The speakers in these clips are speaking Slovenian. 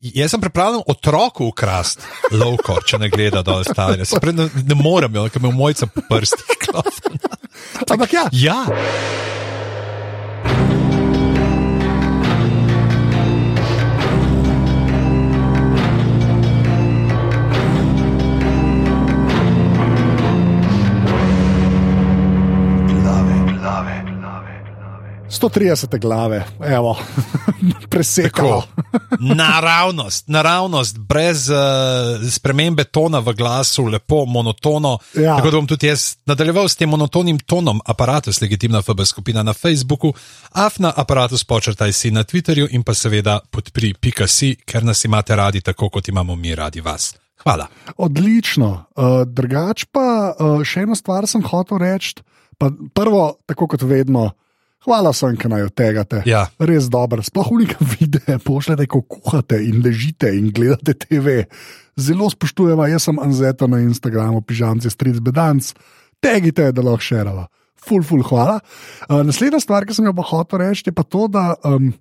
Jaz sem pripravljen otroku ukrasti lovko, če ne gleda dol pravi, ne, ne morem, ker me mojca po prstih. Ampak ja, Ja, 130 glave, evo, presekalo. naravnost, naravnost, brez uh, spremembe tona v glasu, lepo, monotono. Ja. Tako da bom tudi jaz nadaljeval s tem monotonim tonom aparatus, legitimna FB skupina na Facebooku, afna aparatus počrtaj si na Twitterju in pa seveda podpri pika si, ker nas imate radi tako, kot imamo mi radi vas. Hvala. Odlično. Uh, drugač pa uh, še eno stvar sem hotel reči. Prvo, tako kot vedno, hvala sem, ker naj od tega te. Ja. Res dobro. Sploh unika videe, pošljete, ko kuhate in ležite in gledate TV. Zelo spoštujeva, jaz sem Anzeta na Instagramu, pižamci, stric bedanc, tegite, da lahko šerava. Ful, ful, hvala. Uh, naslednja stvar, ki sem jo pa hotel reči, je pa to, da. Um,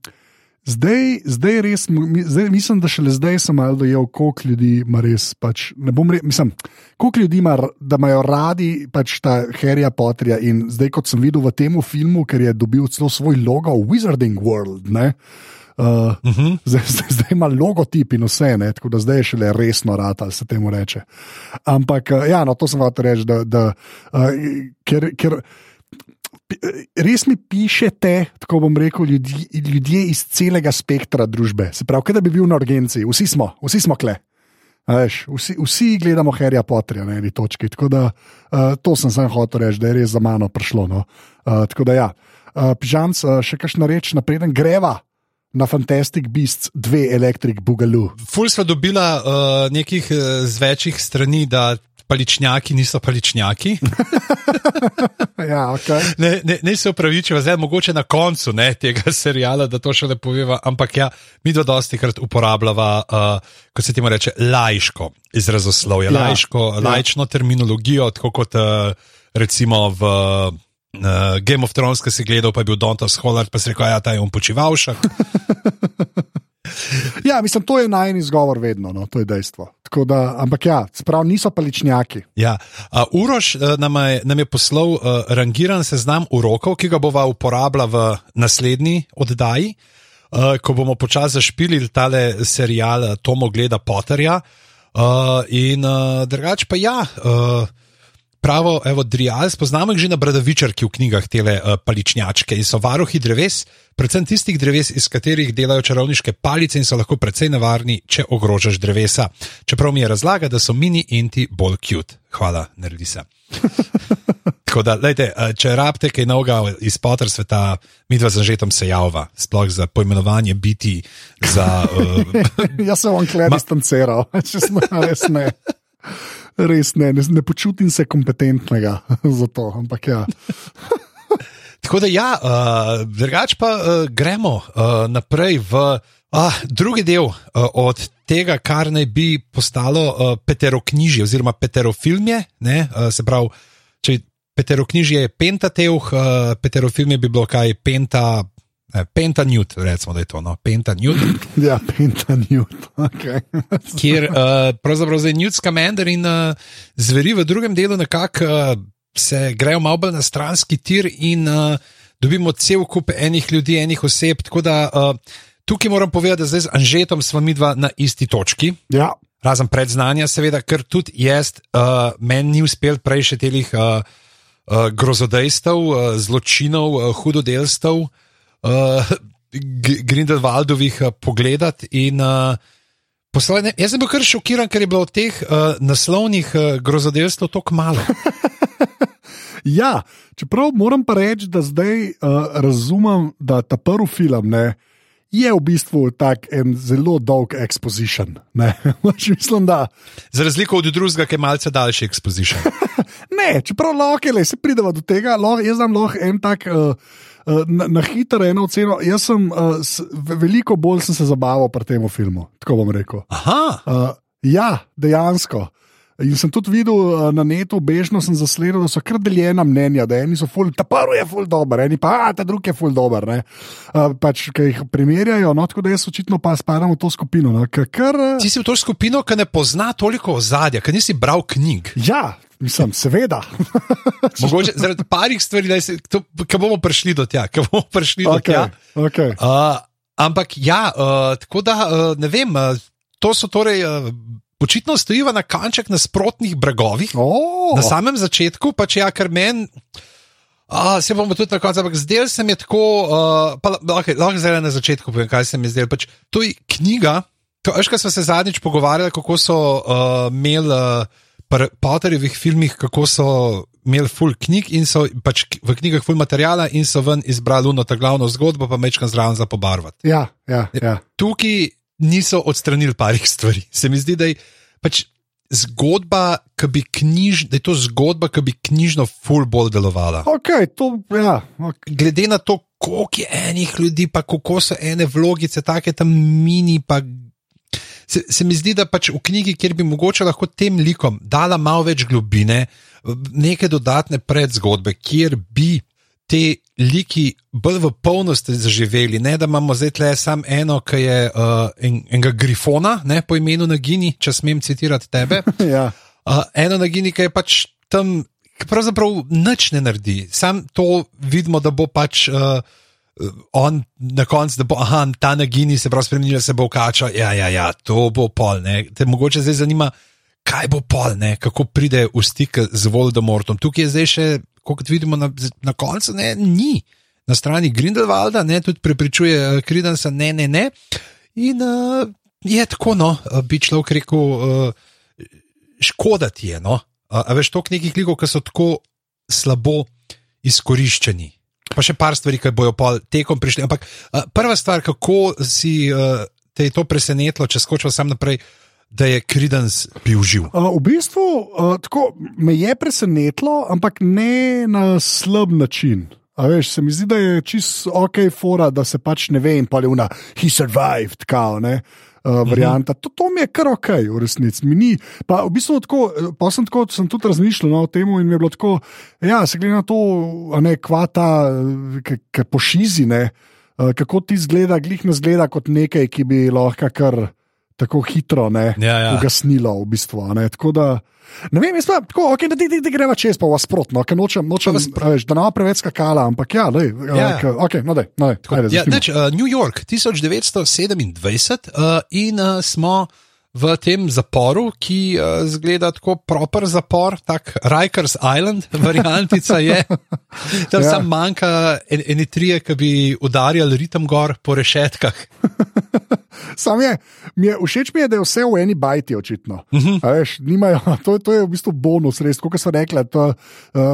Zdaj, zdaj res, zdaj, mislim, da šele zdaj sem malo dojel, koliko ljudi ima res. Pač, ne bom rekel, mislim, koliko ljudi ima, da imajo radi pač ta Harryja Potterja. In zdaj, kot sem videl v tem filmu, ker je dobil celo svoj logo Wizarding World. Ne, Uh, uh -huh. zdaj, zdaj, zdaj ima logotip in vse, ne, tako da zdaj je šele resno rad, ali se temu reče. Ampak, uh, ja, no, to sem hotel reči, da, da uh, ker. ker Res mi pišete, tako bom rekel, ljudi, ljudje iz celega spektra družbe. Se pravi, da bi bil na urgenci, vsi smo, vsi smo kle. Veš, vsi, vsi gledamo Harryja Potterja na eni točki. Tako da uh, to sem sam hotel reči, da je res za mano prišlo. No. Uh, tako da ja, uh, pižamc, uh, še kakšna reč, napreden greva na Fantastic Beasts 2 Electric Boogaloo. Ful sva dobila uh, nekih z večjih strani, da paličnjaki niso paličnjaki. ja, okay. Ne, ne, ne se upravičiva, zdaj mogoče na koncu ne, tega seriala, da to še ne poveva, ampak ja, mi dva dosti krat uporabljava, uh, kot se temu reče, lajško izrazoslovje, Ja, ja, lajško, ja. ja. lajčno terminologijo, tako kot uh, recimo v. Uh, Game of Thrones, ki si gledal, pa je bil Dontos Hollard, pa si rekel, ja, ta je on počivalšek. ja, mislim, to je najni izgovor vedno, no, to je dejstvo. Tako Da, ampak ja, sprav niso paličnjaki. Ja. Uh, Uroš uh, nam, je, nam je poslal uh, rangiran seznam urokov, ki ga bova uporabljala v naslednji oddaji, uh, ko bomo počasi zašpili tale serial uh, Tomo Gleda Potterja. Uh, in uh, drugače pa ja. Uh, Pravo, evo, Drial, spoznamo jih že na Bradavičarki v knjigah tele uh, paličnjačke in so varuhi dreves, predvsem tistih dreves, iz katerih delajo čarovniške palice in so lahko precej nevarni, če ogrožaš drevesa. Čeprav mi je razlaga, da so mini enti bolj cute. Hvala, naredi se. Tako da, lejte, uh, če rabite kaj novega iz Potter sveta, mi dva z Anžetom se javlja, sploh za pojmenovanje biti, za. Uh, Jaz se bom kle distanciral, če smo res ne. Res ne, ne, ne počutim se kompetentnega za to, ampak ja. Tako da, ja, uh, drugače pa uh, gremo uh, naprej v uh, drugi del uh, od tega, kar naj bi postalo uh, peteroknjižje oziroma peterofilmje. Ne, uh, se pravi, če peteroknjižje je pentateuh, uh, peterofilmje bi bilo kaj penta. Eh, Pentanewt, recimo, da je to, no, Pentanewt, Ja, pentanewt. Okay. kjer uh, pravzaprav zdaj Newt Scamander in uh, zveri v drugem delu nekako uh, se grejo malo bolj na stranski tir in uh, dobimo cel kup enih ljudi, enih oseb. Tako da uh, tukaj moram povedati, da zdaj z Anžetom smo mi dva na isti točki. Ja, Razen predznanja, seveda, ker tudi jaz, uh, meni ni uspel prej še telih uh, uh, grozodejstev, uh, zločinov, uh, hudodelstev, uh, G- Grindelwaldovih uh, pogledati. In, uh, poslal, ne, jaz sem bil kar šokiran, ker je bilo teh uh, naslovnih uh, grozodejstev tako malo. ja, čeprav moram pa reči, da zdaj uh, razumem, da ta prvi film ne, je v bistvu tak en zelo dolg exposition. ne. Pač Mislim, da Za razliko od drugega, ki je malce daljši exposition. ne, čeprav lahko le, se pridemo do tega, lahko, jaz znam lahko en tak. Uh, Na, na hitro eno oceno. Jaz sem uh, s, ve- veliko bolj sem se zabaval pri tem filmu, tako bom rekel. Aha, Uh, ja, dejansko. In sem tudi videl uh, na netu, bežno sem zasledil, da so kar deljena mnenja, da eni so ful, ta prvi je ful dober, eni pa a, ta drugi je ful dober. Uh, pač, ki jih primerjajo, no, tako da jaz očitno pa spadam v to skupino. No, kar, uh, Ti si v to skupino, ki ne pozna toliko ozadja, ki nisi bral knjig. ja, mislim, seveda. Mogoče zaradi parih stvari, ki bomo prišli do ki bomo prišli do okay, tja. okay. Uh, ampak ja, uh, tako da uh, ne vem, uh, to so torej. Uh, Očitno stojiva na kanček nasprotnih bregovih. Oh. Na samem začetku, pa če ja, ker meni, se bomo tudi na koncu, ampak zdaj se mi je tako, uh, pa lahko, lahko zdaj na začetku povem, kaj se mi je zdelo. Pač, to je knjiga, to je, kar smo se zadnjič pogovarjali, kako so uh, imeli uh, pri Potterjevih filmih, kako so imeli full knjig in so pač v knjigah full materijala in so ven izbrali uno ta glavno zgodbo, pa mečkam zraven za pobarvati. Ja, ja, ja. Tukaj niso odstranili parih stvari. Se mi zdi, da je pač zgodba, ki bi knjiž, da je to zgodba, ki bi knjižno full bolj delovala. Okay, to, ja, okay. Glede na to, koliko je enih ljudi, pa kako so ene vlogice, take tam mini. Pa, se, se mi zdi, da pač v knjigi, kjer bi mogoče lahko tem likom dala malo več globine, neke dodatne predzgodbe, kjer bi te liki bolj v polnosti zaživeli. Ne da imamo zdaj le samo eno, ki je uh, en, enega grifona, ne, po imenu Nagini, če smem citirati tebe. ja. uh, eno Nagini, ki je pač tam, ki pravzaprav nič ne naredi. Sam to vidimo, da bo pač. Uh, On na koncu, da bo aha, ta nagini se prav spremenila, se bo kača. Ja, ja, ja, to bo pol. Ne. Te mogoče zdaj zanima, kaj bo pol, ne, kako pride v stik z Voldemortom. Tukaj je zdaj še, kot vidimo na, na koncu, ne, ni. Na strani Grindelwalda, ne, tudi prepričuje Kridensa, ne, ne, ne. In uh, je tako, no, bi človek rekel, uh, škoda ti je. No? A, a veš, toliko nekih klikov, ki so tako slabo izkoriščeni. Pa še par stvari, ki bojo tekom prišli. Ampak uh, prva stvar, kako si uh, te je to presenetilo, če skočil sam naprej, da je Kridens bil živ. Uh, v bistvu uh, tako, me je presenetilo, ampak ne na slab način. A veš, se mi zdi, da je čisto ok, fora, da se pač ne ve, in pa je una, he survived, kao, ne. Uh, varianta. To, to mi je kar ok, v resnici. Mi ni. Pa v bistvu tako, pa sem, tako, sem tudi razmišljal no, o tem in mi je bilo tako, ja, se glede na to, ne, kvata, ki pošizi, ne, uh, kako ti zgleda, glih ne zgleda kot nekaj, ki bi lahko kar tako hitro ne, Ja, ja. ugasnilo. V bistvu, ne. Tako da, ne vem, jaz pa tako, okay, da ti, ti, ti greva čez, pa vas sprotno, ker nočem, nočem veš, da ne bo preveč skakala, ampak ja, dej, Ja. ja. ok, no, dej, no, dej, ajde, Ja, neč, uh, New York 1927 uh, in uh, smo v tem zaporu, ki uh, zgleda tako proper zapor, tak Rikers Island, variantica je. Tam Ja. samo manjka en, eni trije, ki bi udarjali ritem gor po rešetkah. Sam je, mi je, všeč mi je, da je vse v eni bajti, očitno. Uh Mhm. -huh. veš, nimajo, to, je- to je v bistvu bonus, res, kot so rekli, ta uh,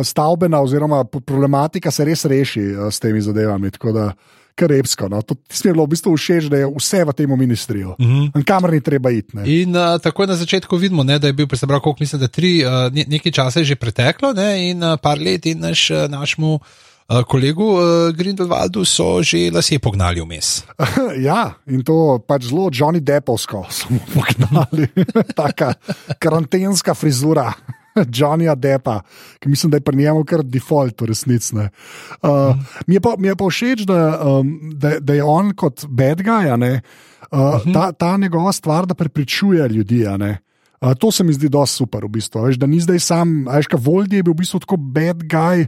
stavbena oziroma problematika se res reši uh, s temi zadevami. Tako da, kar repsko. No. To mi je bilo v bistvu všeč, da je vse v tem ministriju. Mhm. -huh. Kamor ni treba iti. Ne. In uh, tako na začetku vidimo, ne, da je bil, pravi, koliko mislim, da tri, uh, ne, nekaj časa je že preteklo ne, in uh, par let in naš, uh, našemu uh, kolegu uh, Grindelwaldu so že lasje pognali vmes. Ja, in to pač zelo Johnny Deppovsko smo pognali, taka karantenska frizura. Johnnyja Deppa, ki mislim, da je pri njemu kar default, v resnici. Uh, mm. mi, je pa, mi je pa všeč, da, um, da, da je on kot bad guy, ne, uh, mm -hmm. ta, ta njegova stvar, da prepričuje ljudi. Uh, to se mi zdi dosti super, v bistvu. Veš, da ni zdaj sam, veš, kaj Voldi je bil v bistvu tako bad guy,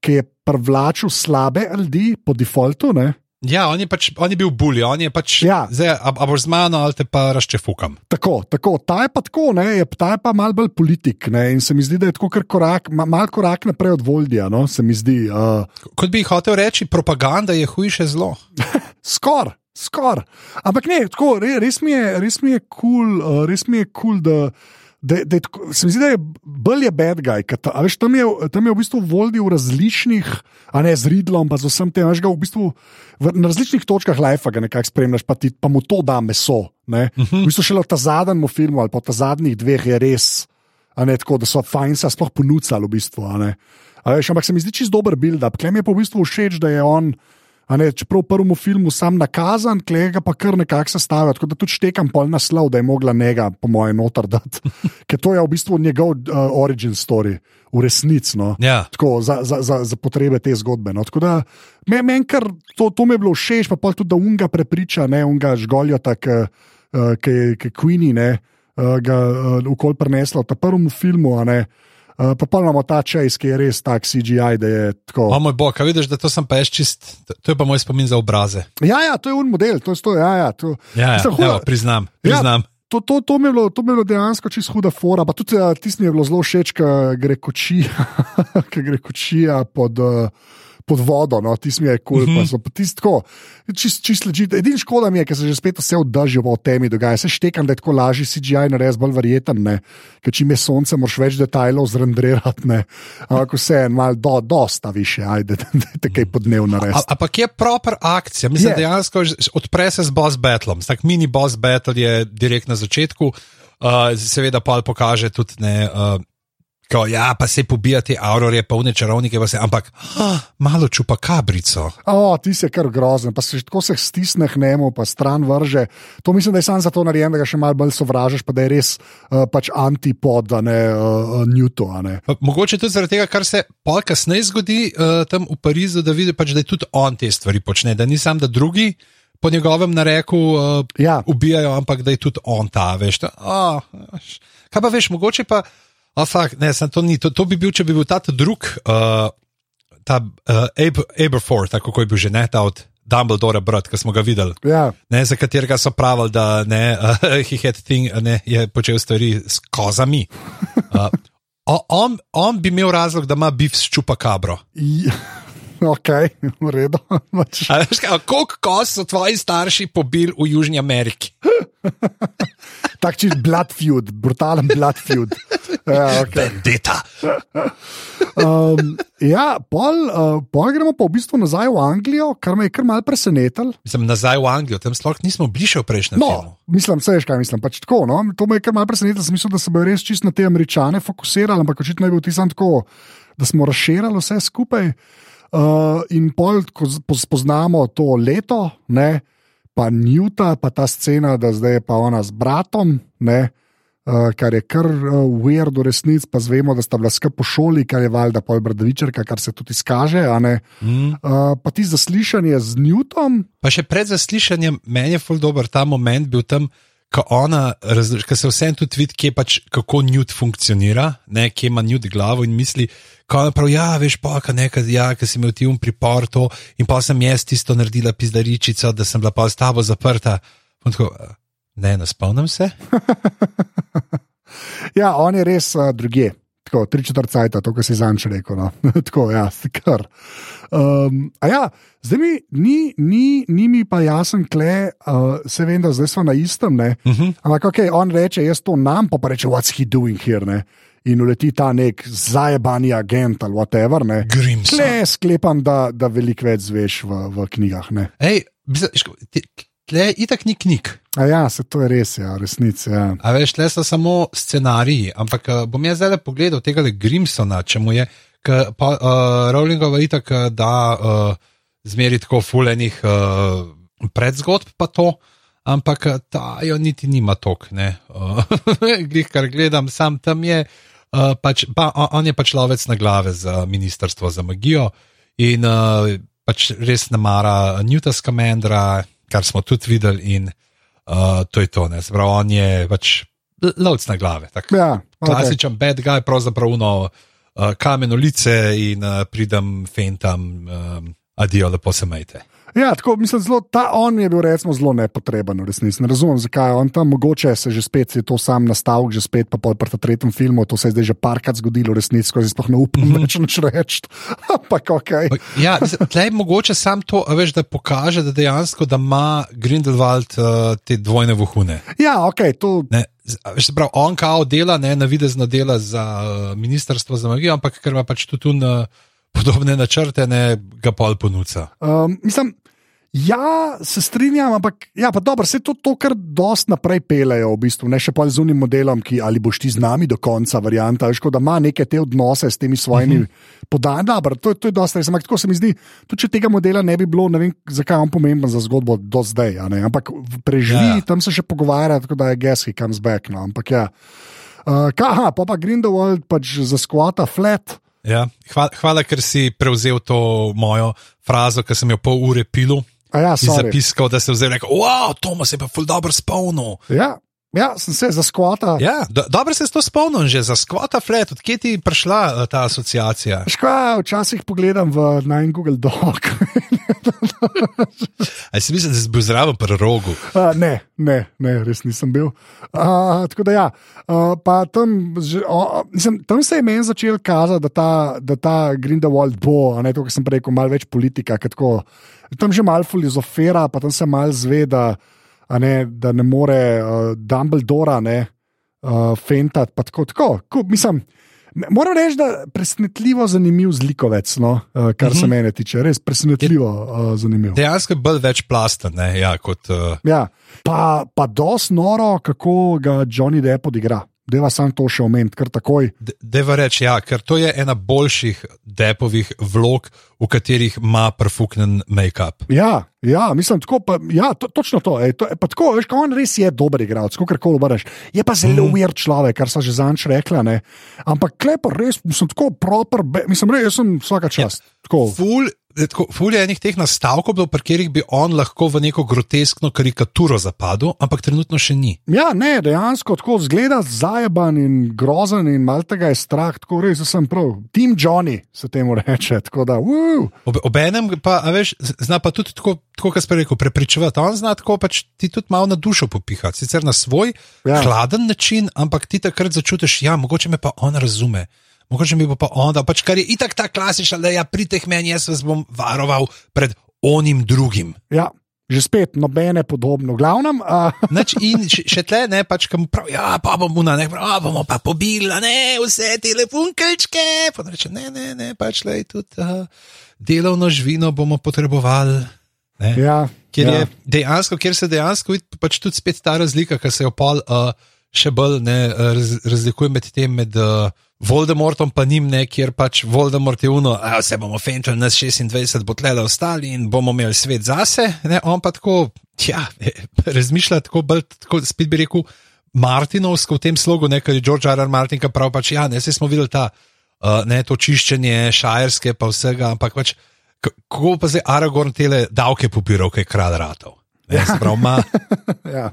ki je privlačil slabe ljudi po defaultu. Ne? Ja, on je, pač, on je bil bully, on je pač. Ja. Zdaj, a, a boš z mano ali te pa razčefukam. Tako, tako. Ta je pa tako, ne, je, ta je pa mal bolj politik. Ne, in se mi zdi, da je tako kar korak, ma, mal korak naprej od Voldija. No, se mi zdi. Uh, Kot bi hotel reči, propaganda je hujše zlo. Skoraj, skoraj. Ampak ne, tako, re, res mi je, res mi je kul, cool, res mi je kul, cool, da. Da, da je, se mi zdi, da je bolj je bad guy. Ta, veš, tam, je, tam je v bistvu voldi v različnih, a ne z Ridlom, pa z vsem tem, veš ga v bistvu v, na različnih točkah life ga nekako spremljaš, pa, ti, pa mu to da meso. Ne? Uh -huh. V bistvu šele v ta zadnjem filmu ali pa v ta zadnjih dveh je res, ne tako, da so fajn se sploh ponudili v bistvu. a ne. A veš, ampak se mi zdi čist dober build-up. Klem je pa v bistvu všeč, da je on. Ne, čeprav v prvem filmu sam nakazan, klega pa kar nekako sestavlja, tako da tudi štekam pol naslov, da je mogla njega, po mojem, noter dati. Ker to je v bistvu njegov uh, origin story, v resnici. No. Ja. Tako, za, za, za, za potrebe te zgodbe. No. Tako da, me, men kar, to, to mi je bilo všeč, pa tudi, da unga prepriča, ne unga žgoljo, tako uh, ki je Queenie, ne, uh, ga uh, ukol prenesla v prvem filmu. ne. Uh, pa imamo ta čas, ki je res tak CGI, da je tako. O moj bog, a vidiš, da to sem pa jaz čist, to- to je pa moj spomin za obraze. Ja, ja, to je un model, to je to. Ja, ja, to, Ja, ja, Mislim, evo, priznam, Ja. priznam. To, to, to, mi bilo, to mi je bilo dejansko čisto huda fora. Pa tudi uh, tisti mi je bilo zelo všeč, ki gre kočija, ki gre kočija pod, uh, pod vodo. No, tisti mi je kul, cool, mm -hmm. pa tisti tako. Čist, čist ležite. Edini škoda mi je, ker se že spet vse vdržijo v temi dogaja. Se štekam, da je tako lažje CGI narediti, bolj verjeten, ne. ker čim je sonce, moraš več detajlov zrenderirati. ne. Ampak vse je malo do, dosta više, ajde, da te kaj podnev narediti. A- Ampak je proper akcija, mislim, yeah. dejansko odpre se z boss battlom. Tak mini boss battle je direkt na začetku, uh, seveda pa pokaže tudi ne. Uh, Ko, ja, pa se pobijati aurore, polne čarovnike, pa se, ampak ah, malo čupa kabrico. O, ti si kar grozen, pa se tako se stisne k njemu, pa stran vrže. To mislim, da je samo zato narejen, da ga še malo bolj sovražiš, pa da je res uh, pač antipod, a ne uh, Newton. a Ne. Mogoče tudi zaradi tega, kar se pol kasneje zgodi uh, tam v Parizu, da vidi, pač, da je tudi on te stvari počne, da ni sam, da drugi po njegovem nareku uh, Ja. ubijajo, ampak da je tudi on ta, veš. Ta, oh, kaj pa veš, mogoče pa, oh, fuck, ne, sem to ni, to, to bi bil, če bi bil ta drug, uh, ta uh, Ab Aberforth, tako kot je bil že ne, ta od Dumbledore brat, ki smo ga videli. Ja, Ne, za katerega so pravili, da ne, uh, he had thing, ne, je počel stvari s kozami. Uh, on, on bi imel razlog, da ima bif s čupakabro. I, ok, v redu. Pač, A Koliko koz so tvoji starši pobili v Južni Ameriki? Tak čist blood feud, brutalen blood feud. Ja, okay. Deta. um, ja pol, uh, pol gremo pa v bistvu nazaj v Anglijo, kar me je kar mal presenetilo. Mislim, nazaj v Anglijo, tam sploh nismo bili še v prejšnjem filmu. No, mislim, vse kaj mislim. Pač tako, no? To me je kar malce presenetilo, sem mislil, da se bodo res čisto na te američane fokusirali, ampak očitno je bil tisan tako, da smo razširili vse skupaj. Uh, in pol, ko spoznamo to leto, ne, pa Newta, pa ta scena, da zdaj je pa ona z bratom. Ne, Uh, kar je kar uh, weird, v resnici pa zvemo, da sta bila skupaj po šoli, kar je valjda pol bradavičarka, kar se tudi izkaže. Mm. Uh, pa ti zaslišanje z Newtom, Pa še pred zaslišanjem, meni je ful dober ta moment bil tam, ko ona, ko se vsem tudi vidi, kje pač, kako Newt funkcionira, ne, kje ima Newt glavo in misli, ko ona pravi, ja, veš, pa, ka nekaj, ja, ker si imel ti um pripor to in pa sem jaz tisto naredila pizdaričico, da sem bila pa s tabo zaprta. In Tako, ne, ne spomnim se. Ja, on je res uh, druge. Tako, tri četrt cajta, to, kar si zanče rekel. No. Tako, ja, kar. Um, a ja, zdaj mi ni, ni, ni mi pa jasen, kle, uh, se vem, da zdaj smo na istem. Ne? Uh -huh. Ampak, ok, on reče, jaz to nam, pa, pa reče, what's he doing here? Ne? In uleti ta nek zajebani agent ali whatever. Ne? Grimson. Tle sklepam, da, da veliko več zveš v, v knjigah. Ne? Ej, mislim, tle itak ni knjig. A ja, se to je res, ja, resnici. Ja. A veš, tle so samo scenariji, ampak uh, bom jaz zdaj le pogledal tega Grimsona, če mu je, ker pa uh, Rowlingova itak da uh, zmeri tako fulejnih uh, predzgodb, pa to, ampak ta jo niti nima tok, ne. Uh, Glih, kar gledam, sam tam je, uh, pač, pa, on je pač lovec na glave za ministrstvo za magijo in uh, pač res namara Newta Scamandra, kar smo tudi videli in uh, to je to, ne. Se pravi, on je pač lovec na glave. tako. Ja, okay. Klasičen bad guy, pravzaprav uno uh, kameno lice in uh, pridem fentam, um, adijo, lepo se majte. Ja, tako mislim, zelo, ta on je bil recimo zelo nepotreben, resnici. Ne razumem, zakaj je on tam, mogoče se že spet je to sam nastavil, že spet pa pol pri tem tretjem filmu, to se je zdaj že parkrat zgodilo, resnici, ko si sploh ne upam več nič reči. Ampak ok. Ja, mislim, tle je mogoče sam to, a veš, da pokaže, da dejansko da ima Grindelwald uh, te dvojne vohune. Ja, ok, to. Ne, se pravi, on kao dela, ne, navidezno dela za uh, ministrstvo za magijo, ampak ker ima pač tudi uh, podobne načrte, ne, ga pol ponuca. Um, mislim, Ja, se strinjam, ampak ja, dobro, se to, to kar dost naprej pelejo, v bistvu, ne še pa z unim modelom, ki ali boš ti z nami do konca, varianta, veš, da ima neke te odnose s temi svojimi uh -huh. podajanji. Dobro, to, to je dosta res, ampak tako se mi zdi, tudi če tega modela ne bi bilo, ne vem, zakaj je on pomemben za zgodbo do zdaj, ampak preživi, Ja, ja. tam se še pogovarja, tako da je he comes back, no, ampak ja. Uh, kaha, pa pa Grindelwald pač za skvota flat. Ja. Hvala, hvala, ker si prevzel to mojo frazo, ki sem jo pol ure pilil. A ja, sorry. zapiskov, da se je vzel in rekel: Wow, Tomas je pa ful dobro spomnil. Ja, ja, sem se za skvota. Ja, do, dobro se to spomnil, že za skvota flat, odkje ti je prišla eh, ta asociacija. Škoda, včasih pogledam v naj Google Doc. Ali si misliš, da si bil zraven pri rogu? Uh, ne, ne, ne, res nisem bil. Uh, tako da, ja, uh, pa tam, že, o, mislim, tam se je meni začel kazati, da ta, da ta Grindelwald bo, ne to, kar sem prej rekel, malo več politika. Tako, tam že malo filozofira, pa tam se malo zve, da, a ne, da ne more uh, Dumbledora ne, uh, fentati. pa Tako, tako, ko, mislim, moram reči, da je presenetljivo zanimiv zlikovec, no, uh, kar se mene tiče, res presenetljivo uh, zanimiv. Dejansko je bolj plasten, ja, kot. Uh, Ja, pa, pa dosti noro, kako ga Johnny Depp odigra. Deva sam to še omeniti, kar takoj. Deva reči, ja, ker to je ena boljših depovih vlog, v katerih ima prfuknen make-up. Ja, ja, mislim, tako, pa, ja to, točno to. Ej, to pa tako, veš, on res je dober igralec, kako koli obrneš. Je pa zelo mm. weird človek, kar so že zanč rekla. Ne? Ampak klepa res, mislim, tako proper, be, mislim, res, sem vsaka čast. Ja. Ful, eh, tako, ful je enih teh nastavkov, do katerih bi on lahko v neko groteskno karikaturo zapadel, ampak trenutno še ni. Ja, ne, dejansko tako zgleda zajeban in grozen in mal tega je strah, tako res sem prav. Team Johnny se temu reče, da, Ob, obenem pa, veš, zna pa tudi tako, tako kot sem rekel, prepričevati. On zna tako pač ti tudi malo na dušo popihati, sicer na svoj Ja. ja. hladen način, ampak ti takrat začutiš, ja, mogoče me pa on razume. Mogoče mi bo pa on, da pač kar je itak ta klasična, da ja, pridete meni, jaz vas bom varoval pred onim drugim. ja, že spet nobene podobno. Glavnem, uh, Nač, in še, še tle, ne, pač kam prav, ja, pa bomo na ne, prav, bomo pa pobili, a ne, vse te lepunkelčke. Pa reče, ne, ne, ne, pač le tudi uh, delovno živino bomo potrebovali. Ne. ja, Kjer, ja. je dejansko, kjer se dejansko vidi pač tudi ta razlika, ki se jo pol uh, še bolj ne, raz, razlikuje med tem, med uh, Voldemortom in njim, ne, kjer pač Voldemort je uno, a vse bomo fentali, nas 26 bo tlele ostali in bomo imeli svet zase. Ne, on pa tako, ja, razmišlja tako, bolj, tako spet bi rekel. Martinovsko v tem slogu, ne, kar je George R. R. Martin, ki pravi, pač, ja, ne, saj smo videli ta, uh, ne, to čiščenje šajerske, pa vsega, ampak pač, kako pa zdaj Aragorn tele davke pobiral, kaj kralj ratov. Ne, se pravi, ima ja.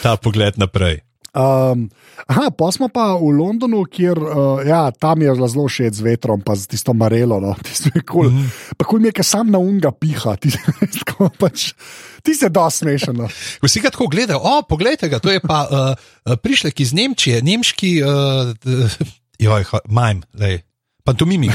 ta pogled naprej. Um, aha, pa smo pa v Londonu, kjer uh, ja, tam je zelo všeč z vetrom, pa z tisto marelo. No, tisto je cool. mm. -hmm. Pa kul mi je, ker sam na unga piha, ti, tako pač, ti se da smešen. No. Vsi ga tako gledajo, o, poglejte ga, to je pa uh, prišlek iz Nemčije, nemški, uh, joj, majm, lej, pantomimik,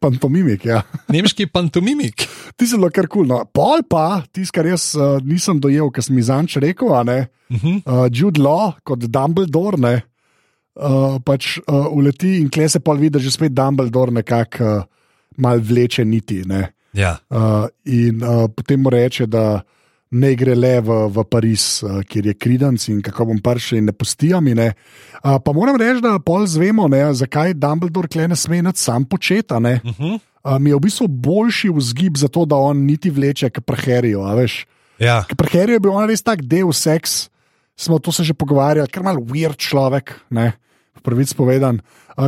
Pantomimik, ja. nemški pantomimik. Ti si zelo kar kul. No. Pol pa, tisto, kar jaz uh, nisem dojel, ker sem mi zanč rekel, ne. Uh -huh. uh, Jude Law kot Dumbledore, ne, uh, pač uh, uleti in kle se pa vidi, da že spet Dumbledore nekako uh, mal vleče niti. Ne. Ja. Uh, in uh, potem mu reče, da ne gre le v, v Pariz, uh, kjer je Kridens in kako bom prišel in ne pustijo mi. Ne. Uh, pa moram reči, da pol zvemo, ne, zakaj Dumbledore kle ne sme nič sam početi. Uh -huh. Uh, mi je v bistvu boljši vzgib za to, da on niti vleče, kot preherijo. ja. Harryju je bil on res tak del seks, smo to se že pogovarjali, ker mal weird človek, ne, pravic povedan.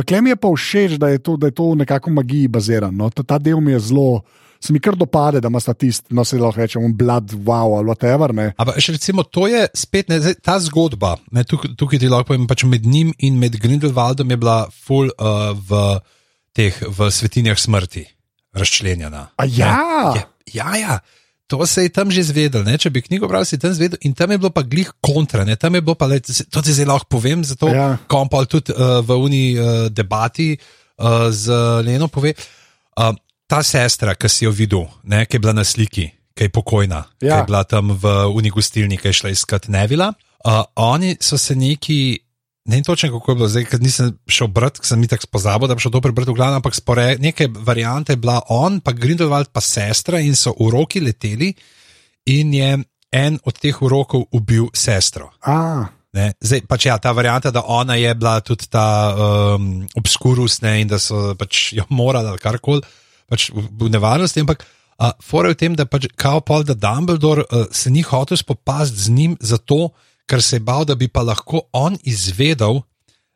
Klem je pa všeč, da je to, da je to nekako v magiji bazirano. No. Ta, ta del mi je zelo, se mi kar dopade, da ima statist, no se lahko reče, un blood, wow, ali whatever. Ne. Ampak še recimo, to je spet ne, zdaj, ta zgodba, ne, tukaj, tukaj ti lahko povem, pač med njim in med Grindelwaldom je bila full uh, v teh v svetinjah smrti razčlenjena. A ja, Ne. Je, ja, ja. To se je tam že zvedel, ne? če bi knjigo bral, si tam zvedel. In tam je bilo pa glih kontra, ne? tam je bilo pa, le, to ti zdaj lahko povem, zato Ja. ko on pa tudi uh, v uni uh, debati uh, z Leno pove. Uh, ta sestra, ki si jo videl, ne, ki je bila na sliki, ki je pokojna, ja. ki je bila tam v uni gostilni, ki je šla iskat Nevila. Uh, oni so se neki. Ne vem točno, kako je bilo zdaj, ker nisem šel brati, ker sem mi tako pozabil, da bi šel to prebrati v glavnem, ampak spore, neke variante je bila on, pa Grindelwald, pa sestra in so v roki leteli in je en od teh urokov ubil sestro. A, Ne? Zdaj, pač ja, ta varianta, da ona je bila tudi ta um, obskurus ne, in da so pač jo morali ali karkoli, pač v, nevarnosti. Ampak uh, fora je v tem, da pač kao pol, da Dumbledore uh, se ni hotel spopasti z njim zato, ker se je bal, da bi pa lahko on izvedel,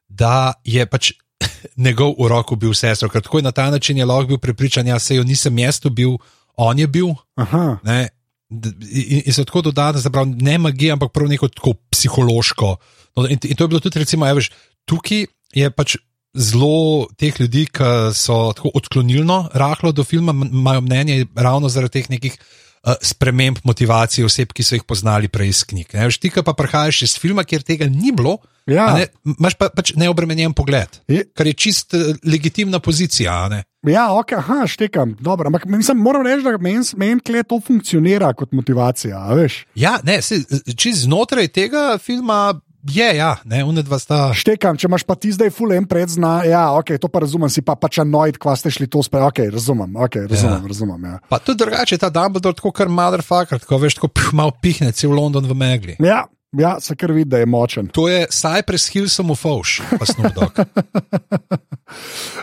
da je pač njegov urok bil sestro. Ker tako je na ta način je lahko bil prepričan, ja, se jo nisem jaz bil, on je bil. aha, Ne, in, in so tako dodane, da pravi, ne magija, ampak prav neko tako psihološko. No, in, in to je bilo tudi, recimo, ja, veš, tukaj je pač zelo teh ljudi, ki so tako odklonilno rahlo do filma, imajo mnenje ravno zaradi teh nekih. uh, Sprememb motivacije oseb, ki so jih poznali prej iz knjig. Veš, ti, pa prihajaš iz filma, kjer tega ni bilo, Ja. ne, imaš pa pač neobremenjen pogled, Je- kar je čist eh, legitimna pozicija. Ja, ok, aha, štekam. Dobro, ampak mislim, moram reči, da meni men tle to funkcionira kot motivacija. Veš? Ja, ne, se, čez znotraj tega filma je, ja, ne, unedva sta. Štekam, če imaš pa ti zdaj full en predzna, ja, ok, to pa razumem, si pa pač anoid, kva ste šli to spet, ok, razumem, ok, razumem, ja. razumem. Ja. Pa tudi drugače, ta Dumbledore, tako kar motherfucker, tako veš, tako pih, malo pihne cel London v megli. Ja, ja, se kar vidi, da je močen. To je Cypress Hill samo fauš, pa Dogg.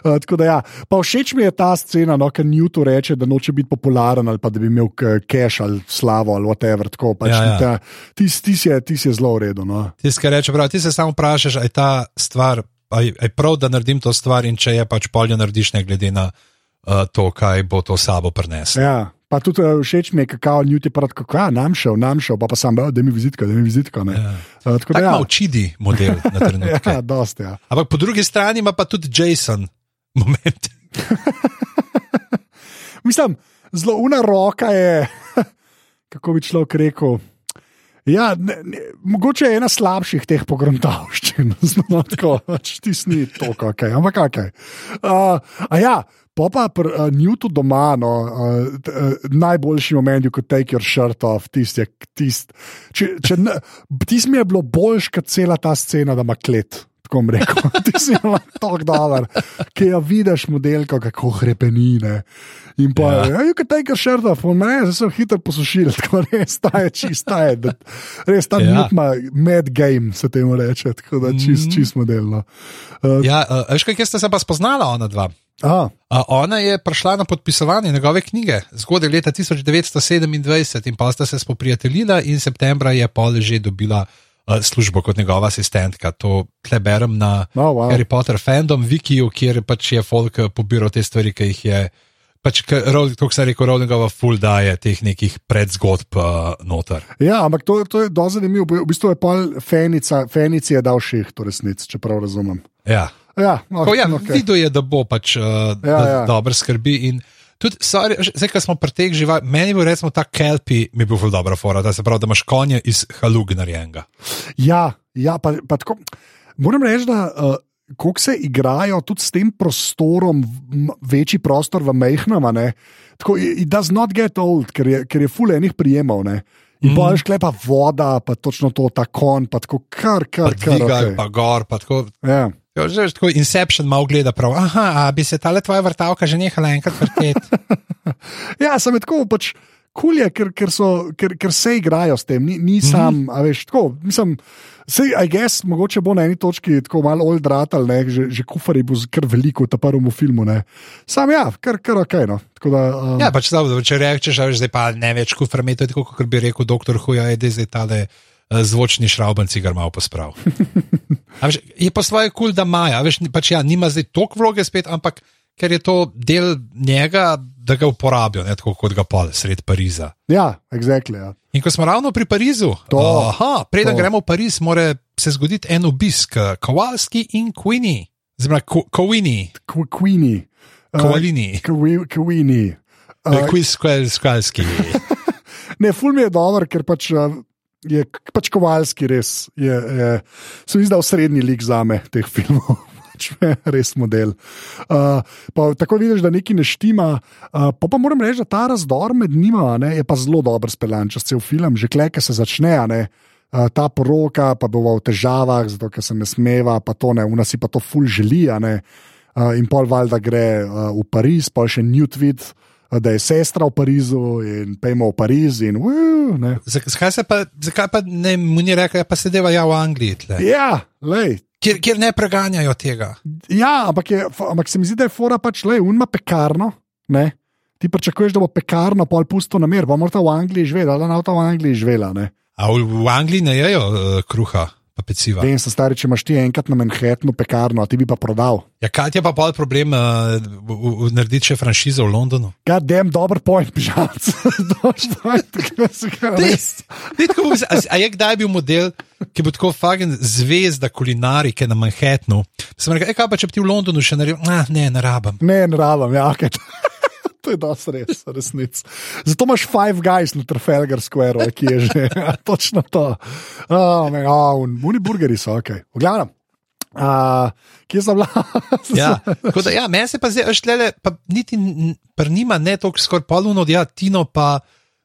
Uh, tako da ja. Pa všeč mi je ta scena, no, ker Newton reče, da noče biti popularen ali pa da bi imel cash ali slavo ali whatever. Tako, pač, Ja, ja. ta- Ti ti si je- ti si je zelo v redu. No. Tisti, ki reče, prav, ti se samo vprašaš, ali je ta stvar, ali je prav, da naredim to stvar in če je pač poljo narediš, ne glede na uh, to, kaj bo to sabo prineslo. Ja. Pa tudi uh, všeč mi je, kako je prav tako, ja, nam šel, nam šel, pa, pa sam, da mi vizitka, da mi vizitka. Ne. Ja. Uh, tako da ja. malo čidi model na trenutke. Ja, dosti, ja. Ampak po drugi strani ima pa tudi Jason moment. Mislim, zelo una roka je, kako bi človek rekel. Ja, ne, ne, mogoče je ena slabših teh pogruntavščin, no, tako, pač tisni to, kaj, ampak kaj. Uh, a ja, pa pa pri uh, Newtu doma, no, uh, uh, najboljši moment, ko take your shirt off, tisti, tist, če, če, ne- tisti mi je bilo boljš, kot cela ta scena, da ima klet. Tako bom rekel, ti si tako dober, ki jo vidiš, modelko, kako hrepenine. In pa, Ja. ja, you can take a shirt off, on me, zdaj so hitro posušili, tako res ta je čist, ta je, da- res ta Ja. ja. mad game, se temu reče, tako da čist, Mhm. čist modelno. Uh, Ja, uh, veš, kaj ste se pa spoznala, ona dva? A, Uh, ona je prišla na podpisovanje njegove knjige zgodaj leta 1927 in pa sta se spoprijateljila in septembra je pol že dobila uh, službo kot njegova asistentka. To tle berem na Oh, wow. Harry Potter fandom wikiju, kjer pač je folk eh, pobiral te stvari, ki jih je. Pač, kot se reče, Rowlingova full daje teh nekih predzgodb uh, noter. ja, ampak to, to je dosti zanimivo. V bistvu je pol fenici je dal ših, to resnic, če prav razumem. Ja. Ja, no, Ko, ja, okay. okay. Videl je, da bo pač uh, ja, da, ja. dobro skrbi. In tudi, sorry, zdaj, ko smo pri teh živalih, meni bil recimo ta kelpi, mi bil ful dobra fora, da se pravi, da imaš konje iz halug narejenega. Ja, ja pa, pa tako. Moram reči, da uh, ko se igrajo tudi s tem prostorom, večji prostor v ne, tako it does not get old, ker je, ker je ful enih prijemov. Ne. In mm. pa je šklepa voda, pa točno to, ta kon, pa tako kar, Pa kar, kar. dvigal, Okay. pa gor, pa tako. Ja. Jo, že veš, tako Inception malo gleda prav. Aha, a bi se tale tvoja vrtavka že nehala enkrat vrteti. ja, sem je tako pač. Kul je, ker, ker, so, ker, ker se igrajo s tem, ni, ni sam, mm -hmm. veš, tako. Mislim, sej, I guess, mogoče bo na eni točki tako malo old ratal, ne, že, že kufari bo z- kar veliko ta prvem filmu. Ne. Sam ja, kar, kar ok. No. Tako Da, um, Ja, pač zavod, če rečeš, a veš, zdaj pa ne več kufrme, to je tako, kot bi rekel doktor Huja, ede zdaj tale uh, zvočni šraubenci ga malo posprav. Veš, je pa svoje kul, cool, da maja, veš, pač ja, nima zdaj toliko vloge spet, ampak ker je to del njega, da ga uporabijo, ne tako kot ga pol sred Pariza. ja exactly, ja. In ko smo ravno pri Parizu, To, aha, preden to. gremo v Pariz, mora se zgoditi en obisk, eh, Kowalski in Queenie, zelo Kowini, Queenie. Uh, Queenie. uh, Quiz Skalski. Ne, ful mi je dober, ker pač. Je pač kovalski, res. Je, je, se da je srednji lik za me teh filmov. Pač res model. Uh, pa, tako vidiš, da nekaj ne štima. Uh, pa, pa moram reči, da ta razdor med njima ne, je pa zelo dober speljan čez cel film, že kleke se začne. Ne, uh, ta poroka pa bo v težavah, zato ker se ne smeva, pa to ne, vna si pa to ful želi. ne. Uh, in pol valjda gre uh, v Pariz, pa še Newt vid. Da je sestra v Parizu in pejmo v Pariz. In, Zak, zakaj, pa, zakaj pa ne mu ni rekel, da pa se deva ja v Angliji? Tle? ja, lej. Kjer, kjer ne preganjajo tega. Ja, ampak, je, ampak se mi zdi, da je fora pač le, unma pekarno. Ne? Ti pričakuješ, da bo pekarno pol pusto na mir, bo morda v Angliji živela, da ne bo v Angliji živela. A v, v Angliji ne jejo uh, kruha, pa peciva. Vem, se stari, če imaš ti enkrat na Manhattnu pekarno, a ti bi pa prodal. Ja, kaj je pa pol problem uh, narediti še franšizo v Londonu? Kaj dem, dober point, bom se- a, je kdaj bil model, ki bo tako fagen zvezda kulinarike na Manhattnu? Sem rekel, e, kaj pa če bi ti v Londonu še naredil? Ah, ne, ne rabim. Ne, ne rabim, ja, okay. To je dosti res, resnic. Zato imaš Five Guys na Trafalgar Square, ki je že ja, točno to. Oh, man, oh, Muni burgeri so, ok. V glavnem, uh, kje sem bila? Ja, da, ja, meni se pa zdaj, veš, tlele, pa niti njima ne toliko skoraj polno, ja, Tino pa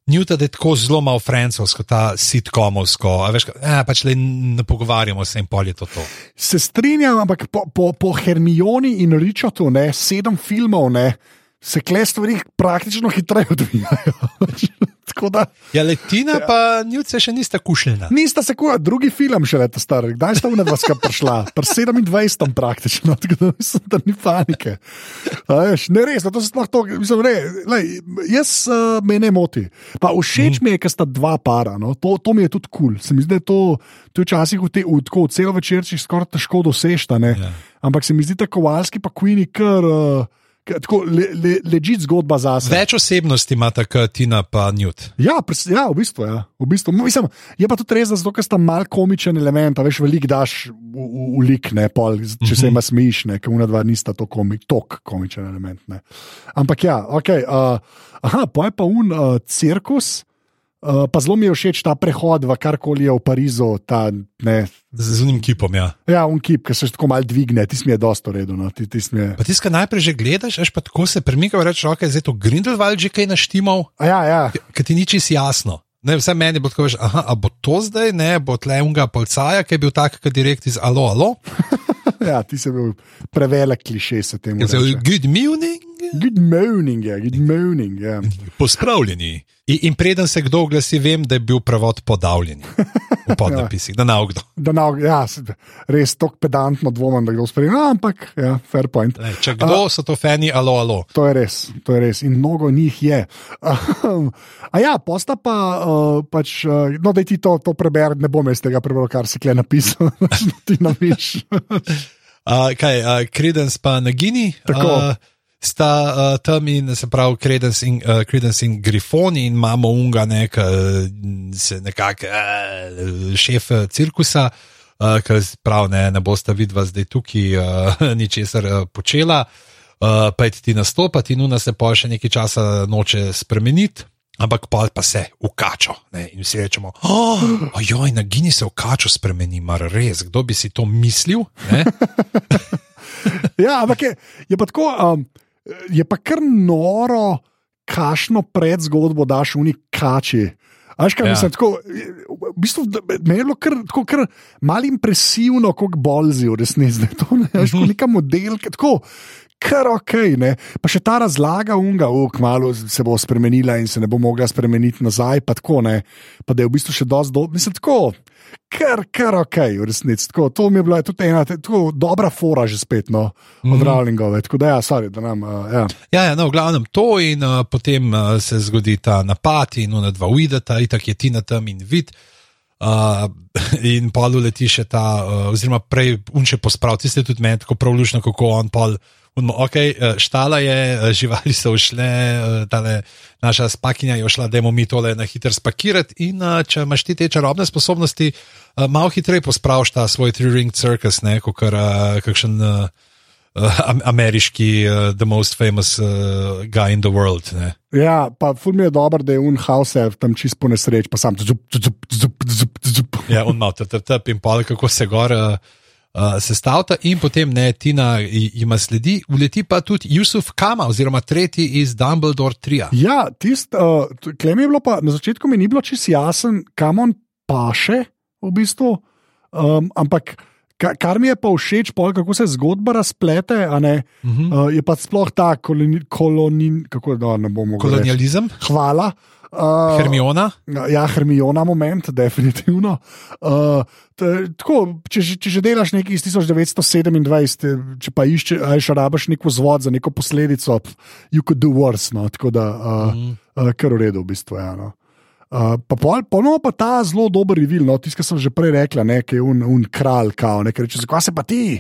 Newton je tako zelo malo francosko, ta sitkomovsko, a veš, ka- ja, pač le ne pogovarjamo se in pol je to to. Se strinjam, ampak po, po, po Hermioni in Richardu, ne, sedem filmov, ne, se kle stvari praktično hitreje odvijajo. Da Ja, letina pa Newton se še nista kušljena. nista se kuha, drugi film še leta star, kdaj sta unedva skupaj prišla? Pri 27. praktično, tako da mislim, da ni panike. A Veš, ne res, to se sploh to, mislim, ne, lej, jaz uh, me ne moti. Pa všeč mi je, ker sta dva para, no? to, to mi je tudi kul. Cool. Se mi zdi, da je to, to je včasih v, te, v, tako, celo večerčih skoraj težko dosežta, ne. Ja. Ampak se mi zdi, da kovalski pa Queenie kar. Uh, Tako le, le, ležit zgodba za sebe. Več osebnosti ima tako Tina pa Newt. Ja, pres, ja, v bistvu. Ja. V bistvu. Mislim, je pa tudi res, da zato, ker sta mal komičen element, a veš, velik daš v, v, v lik, ne, pol, če Mhm. se ima smiš, ne, ker una dva nista to komik, tok komičen element. Ne. Ampak ja, ok. Uh, aha, pa je pa un uh, cirkus. Uh, pa zelo mi je všeč ta prehod v karkoli je v Parizu, ta ne. Z unim kipom, ja. Ja, un kip, ki se tako mal dvigne, ti mi je dosto redo. No, ti, ti mi je... Pa tiska najprej že gledaš, veš pa tako se premika, reče, ok, zdaj to Grindelwald že kaj naštimal, A Ja, ja. ker ti ni čisto jasno. Ne, vse meni bo tako, veš, aha, a bo to zdaj, ne, bo tle unga polcaja, ki je bil tak, kot direkt iz Alo, alo. ja, ti si bil prevelik kliše zdaj, reče. good morning, Good morning, ja, good morning. Ja. pospravljeni. In, in preden se kdo oglasi, vem, da je bil prevod podavljen v podnapisih, da na ogdo. Da na, ja, res tako pedantno dvomim, da kdo sprejme, no, ampak ja, fair point. Lej, Če kdo so to fani, alo, alo. To je res, to je res in mnogo njih je. A ja, posta pa, uh, pač, uh, no, da ti to, to preberem, ne bom jaz tega prebral, kar si kle napisal, da ti napiš. Uh, kaj, uh, Credence pa Nagini. Tako. Uh, Sta uh, tam in se pravi Credence in, uh, Credence in Grifoni in imamo unga, ne, ki se nekako uh, šef cirkusa, uh, ki pravi, ne, ne boste vidva zdaj tukaj uh, ničesar uh, počela, uh, pa je ti nastopati in una se pa še nekaj časa noče spremeniti. Ampak pa, pa se ukačo. Ne, in vsi rečemo, oh, ojoj, na Gini se ukačo spremeni, mar res, kdo bi si to mislil? Ja, ampak je, je pa tako, um, je pa kar noro, kašno predzgodbo daš v neki kači. Až kaj Ja. mislim, tako, v bistvu, meni je bilo kar, tako, kar malo impresivno, kot bolzi, v resnici, da je to ne, veš, kot neka modelka. Tako, Kar ok, ne. pa še ta razlaga unga, uk, malo se bo spremenila in se ne bo mogla spremeniti nazaj, pa tako ne. Pa da je v bistvu še dosti dobro, mislim, tako, kar, kar ok, v resnici. Tako, to mi je bila tudi ena tako dobra fora že spet, no, od mm. Rowlingove. Tako da ja, sorry, da nam, uh, ja. Ja, ja no, v glavnem to, in uh, potem uh, se zgodi ta napad, in ona dva uideta, itak je Tina tam in vid. Uh, in pol leti še ta, uh, oziroma prej unče posprav, tiste tudi meni tako prav lušno, kako on pol. Unmo, ok, štala je, živali so ušle, tale naša spakinja je ušla, da je mi tole na hitro spakirati. In uh, če imaš ti te čarobne sposobnosti, uh, malo hitreje pospraviš ta svoj three-ring circus, ne, kot uh, kakšen. Uh, uh, am- ameriški, uh, the most famous uh, guy in the world. Ne? ja, pa ful mi je dobro, da je un house tam čist po nesreč, pa sam zup, zup, zup, zup, zup. Ja, on ima trtep in pol, kako se gor. Uh, Uh, sestavlja in potem ne, Tina jima sledi, uleti pa tudi Yusuf Kama, oziroma tretji iz Dumbledore 3. Ja, tist, uh, klem je bilo pa na začetku mi ni bilo čisto jasen, kam on paše v bistvu. Um, ampak Ka, kar mi je pa všeč, pol, kako se zgodba razplete, ne, uh -huh. uh, je pa sploh ta koloni, koloni, kako da ne bomo govorili. Kolonializem, Hvala. Uh, Hermiona. Ja, Hermiona, moment, definitivno. Uh, tako, če, če že delaš nekaj iz 1927, če pa iščeš, ali še rabiš neko vzvod za neko posledico, you could do worse. No, tako da, uh, Mhm. uh, kar v redu, v bistvu. Ja, no. Uh, pa ponovno pa ta zelo dober revil, no, ki sem že prej rekla, nekaj un, un kralj, kao, nekaj reče, zakaj se pa ti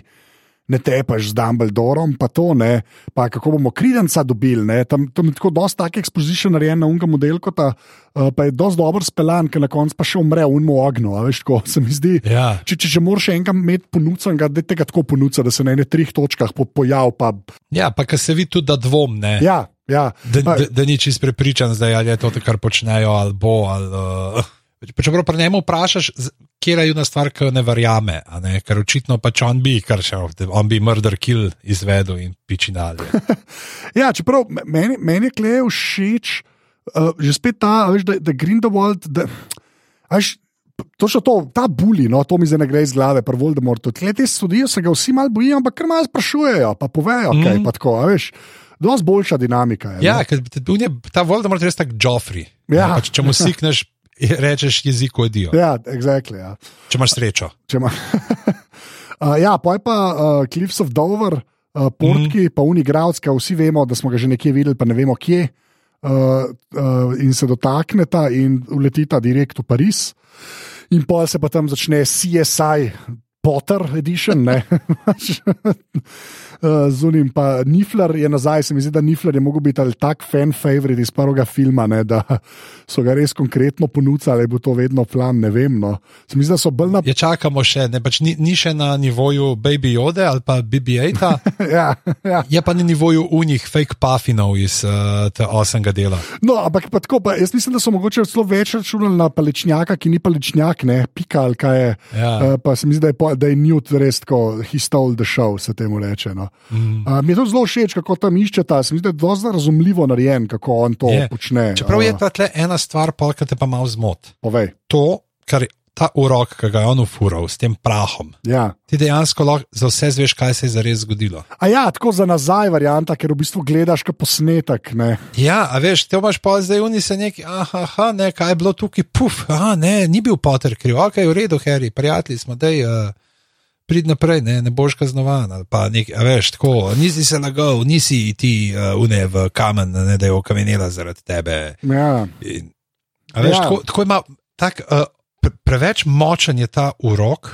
ne tepaš z Dumbledorom, pa to ne, pa kako bomo kridenca dobili, ne, tam, tam je tako dosta takih exposition narejen na unga modelko, ta, uh, pa je dosti dobro speljan, ker na koncu pa še umre v unmu ognju, a veš, tako se mi zdi. Ja. Če, če že moraš enega imeti ponucenega, da tega tako ponuca, da se na enih treh točkah po, pojav, pa ja, pa kar se vidi tudi, da dvom ne. ja. Ja, Da, da, da ni čist prepričan, zdaj, ali je to, kar počnejo, ali bo. Ali, uh, čeprav pri njemu vprašaš, kje je ena stvar, ki jo ne verjame, a ne? ker očitno pač on bi, kar še on bi murder kill izvedel in pičinali. Ja, čeprav me- meni, meni je klej všeč, uh, že spet ta, veš, da, da Grindelwald. Da, a veš, Točno to, ta buli, no, to mi zdaj ne gre iz glave, prvo Voldemort. Tle te sodijo, se ga vsi malo bojijo, ampak kar malo sprašujejo, pa povejo, kaj Mhm. pa tako, veš. Dosti boljša dinamika je. Ja, ker t- on je, ta Voldemort je res tak Joffrey. Ja. Pač, če mu sikneš, rečeš jezik odijo, ja, exactly, ja. če imaš srečo. Če ima. uh, ja, pa je pa uh, Cliffs of Dover, uh, Portki, mm. pa Unigravska, vsi vemo, da smo ga že nekje videli, pa ne vemo kje. Uh, uh, in se dotakneta in uletita direkt v Pariz. In pol se pa tam začne CSI, Potter Edition, ne. Uh, z unim, pa Nifler je nazaj, se mi zdi, da Nifler je mogel biti tak fan favorite iz prvega filma, ne, da so ga res konkretno ponudili, ali bo to vedno plan, ne vem. No. Se mi zdi, da so bolj na Je čakamo še, ne, pač ni, ni še na nivoju Baby Jode ali pa BB-8, ja, ja. je pa na nivoju unih fake puffinov iz uh, osmega dela. No, ampak pa tako, pa jaz mislim, da so mogoče celo več računali na palečnjaka, ki ni palečnjak, ne pika ali kaj je. Ja. Uh, pa se mi zdi, da je, da je Newt res tako, he stole the show, se temu reče. No. Mm. Uh, mi je to zelo všeč, kako tam iščeta, se mi zdi, da je dosti razumljivo narejen, kako on to Je. počne. Čeprav je ta tle ena stvar, polka te pa malo zmot. Povej. To, kar je ta urok, ki ga je on ufural s tem prahom. Ja. Ti dejansko lahko za vse zveš, kaj se je zares zgodilo. A ja, tako za nazaj varianta, ker v bistvu gledaš kot posnetek. Ne. Ja, a veš, te imaš pa zdaj oni se neki, aha, aha, ne, kaj je bilo tukaj, puf, aha, ne, ni bil Potter kriv, ok, v redu, Harry, prijatelji smo, dej, uh, prid naprej, ne, ne boš kaznovan, pa nek, veš, tako, nisi se lagal, nisi ti uh, une v kamen, ne, da je okamenela zaradi tebe. Ja. In, veš, Ja. tako, tako ima, tak, uh, pre, preveč močen je ta urok,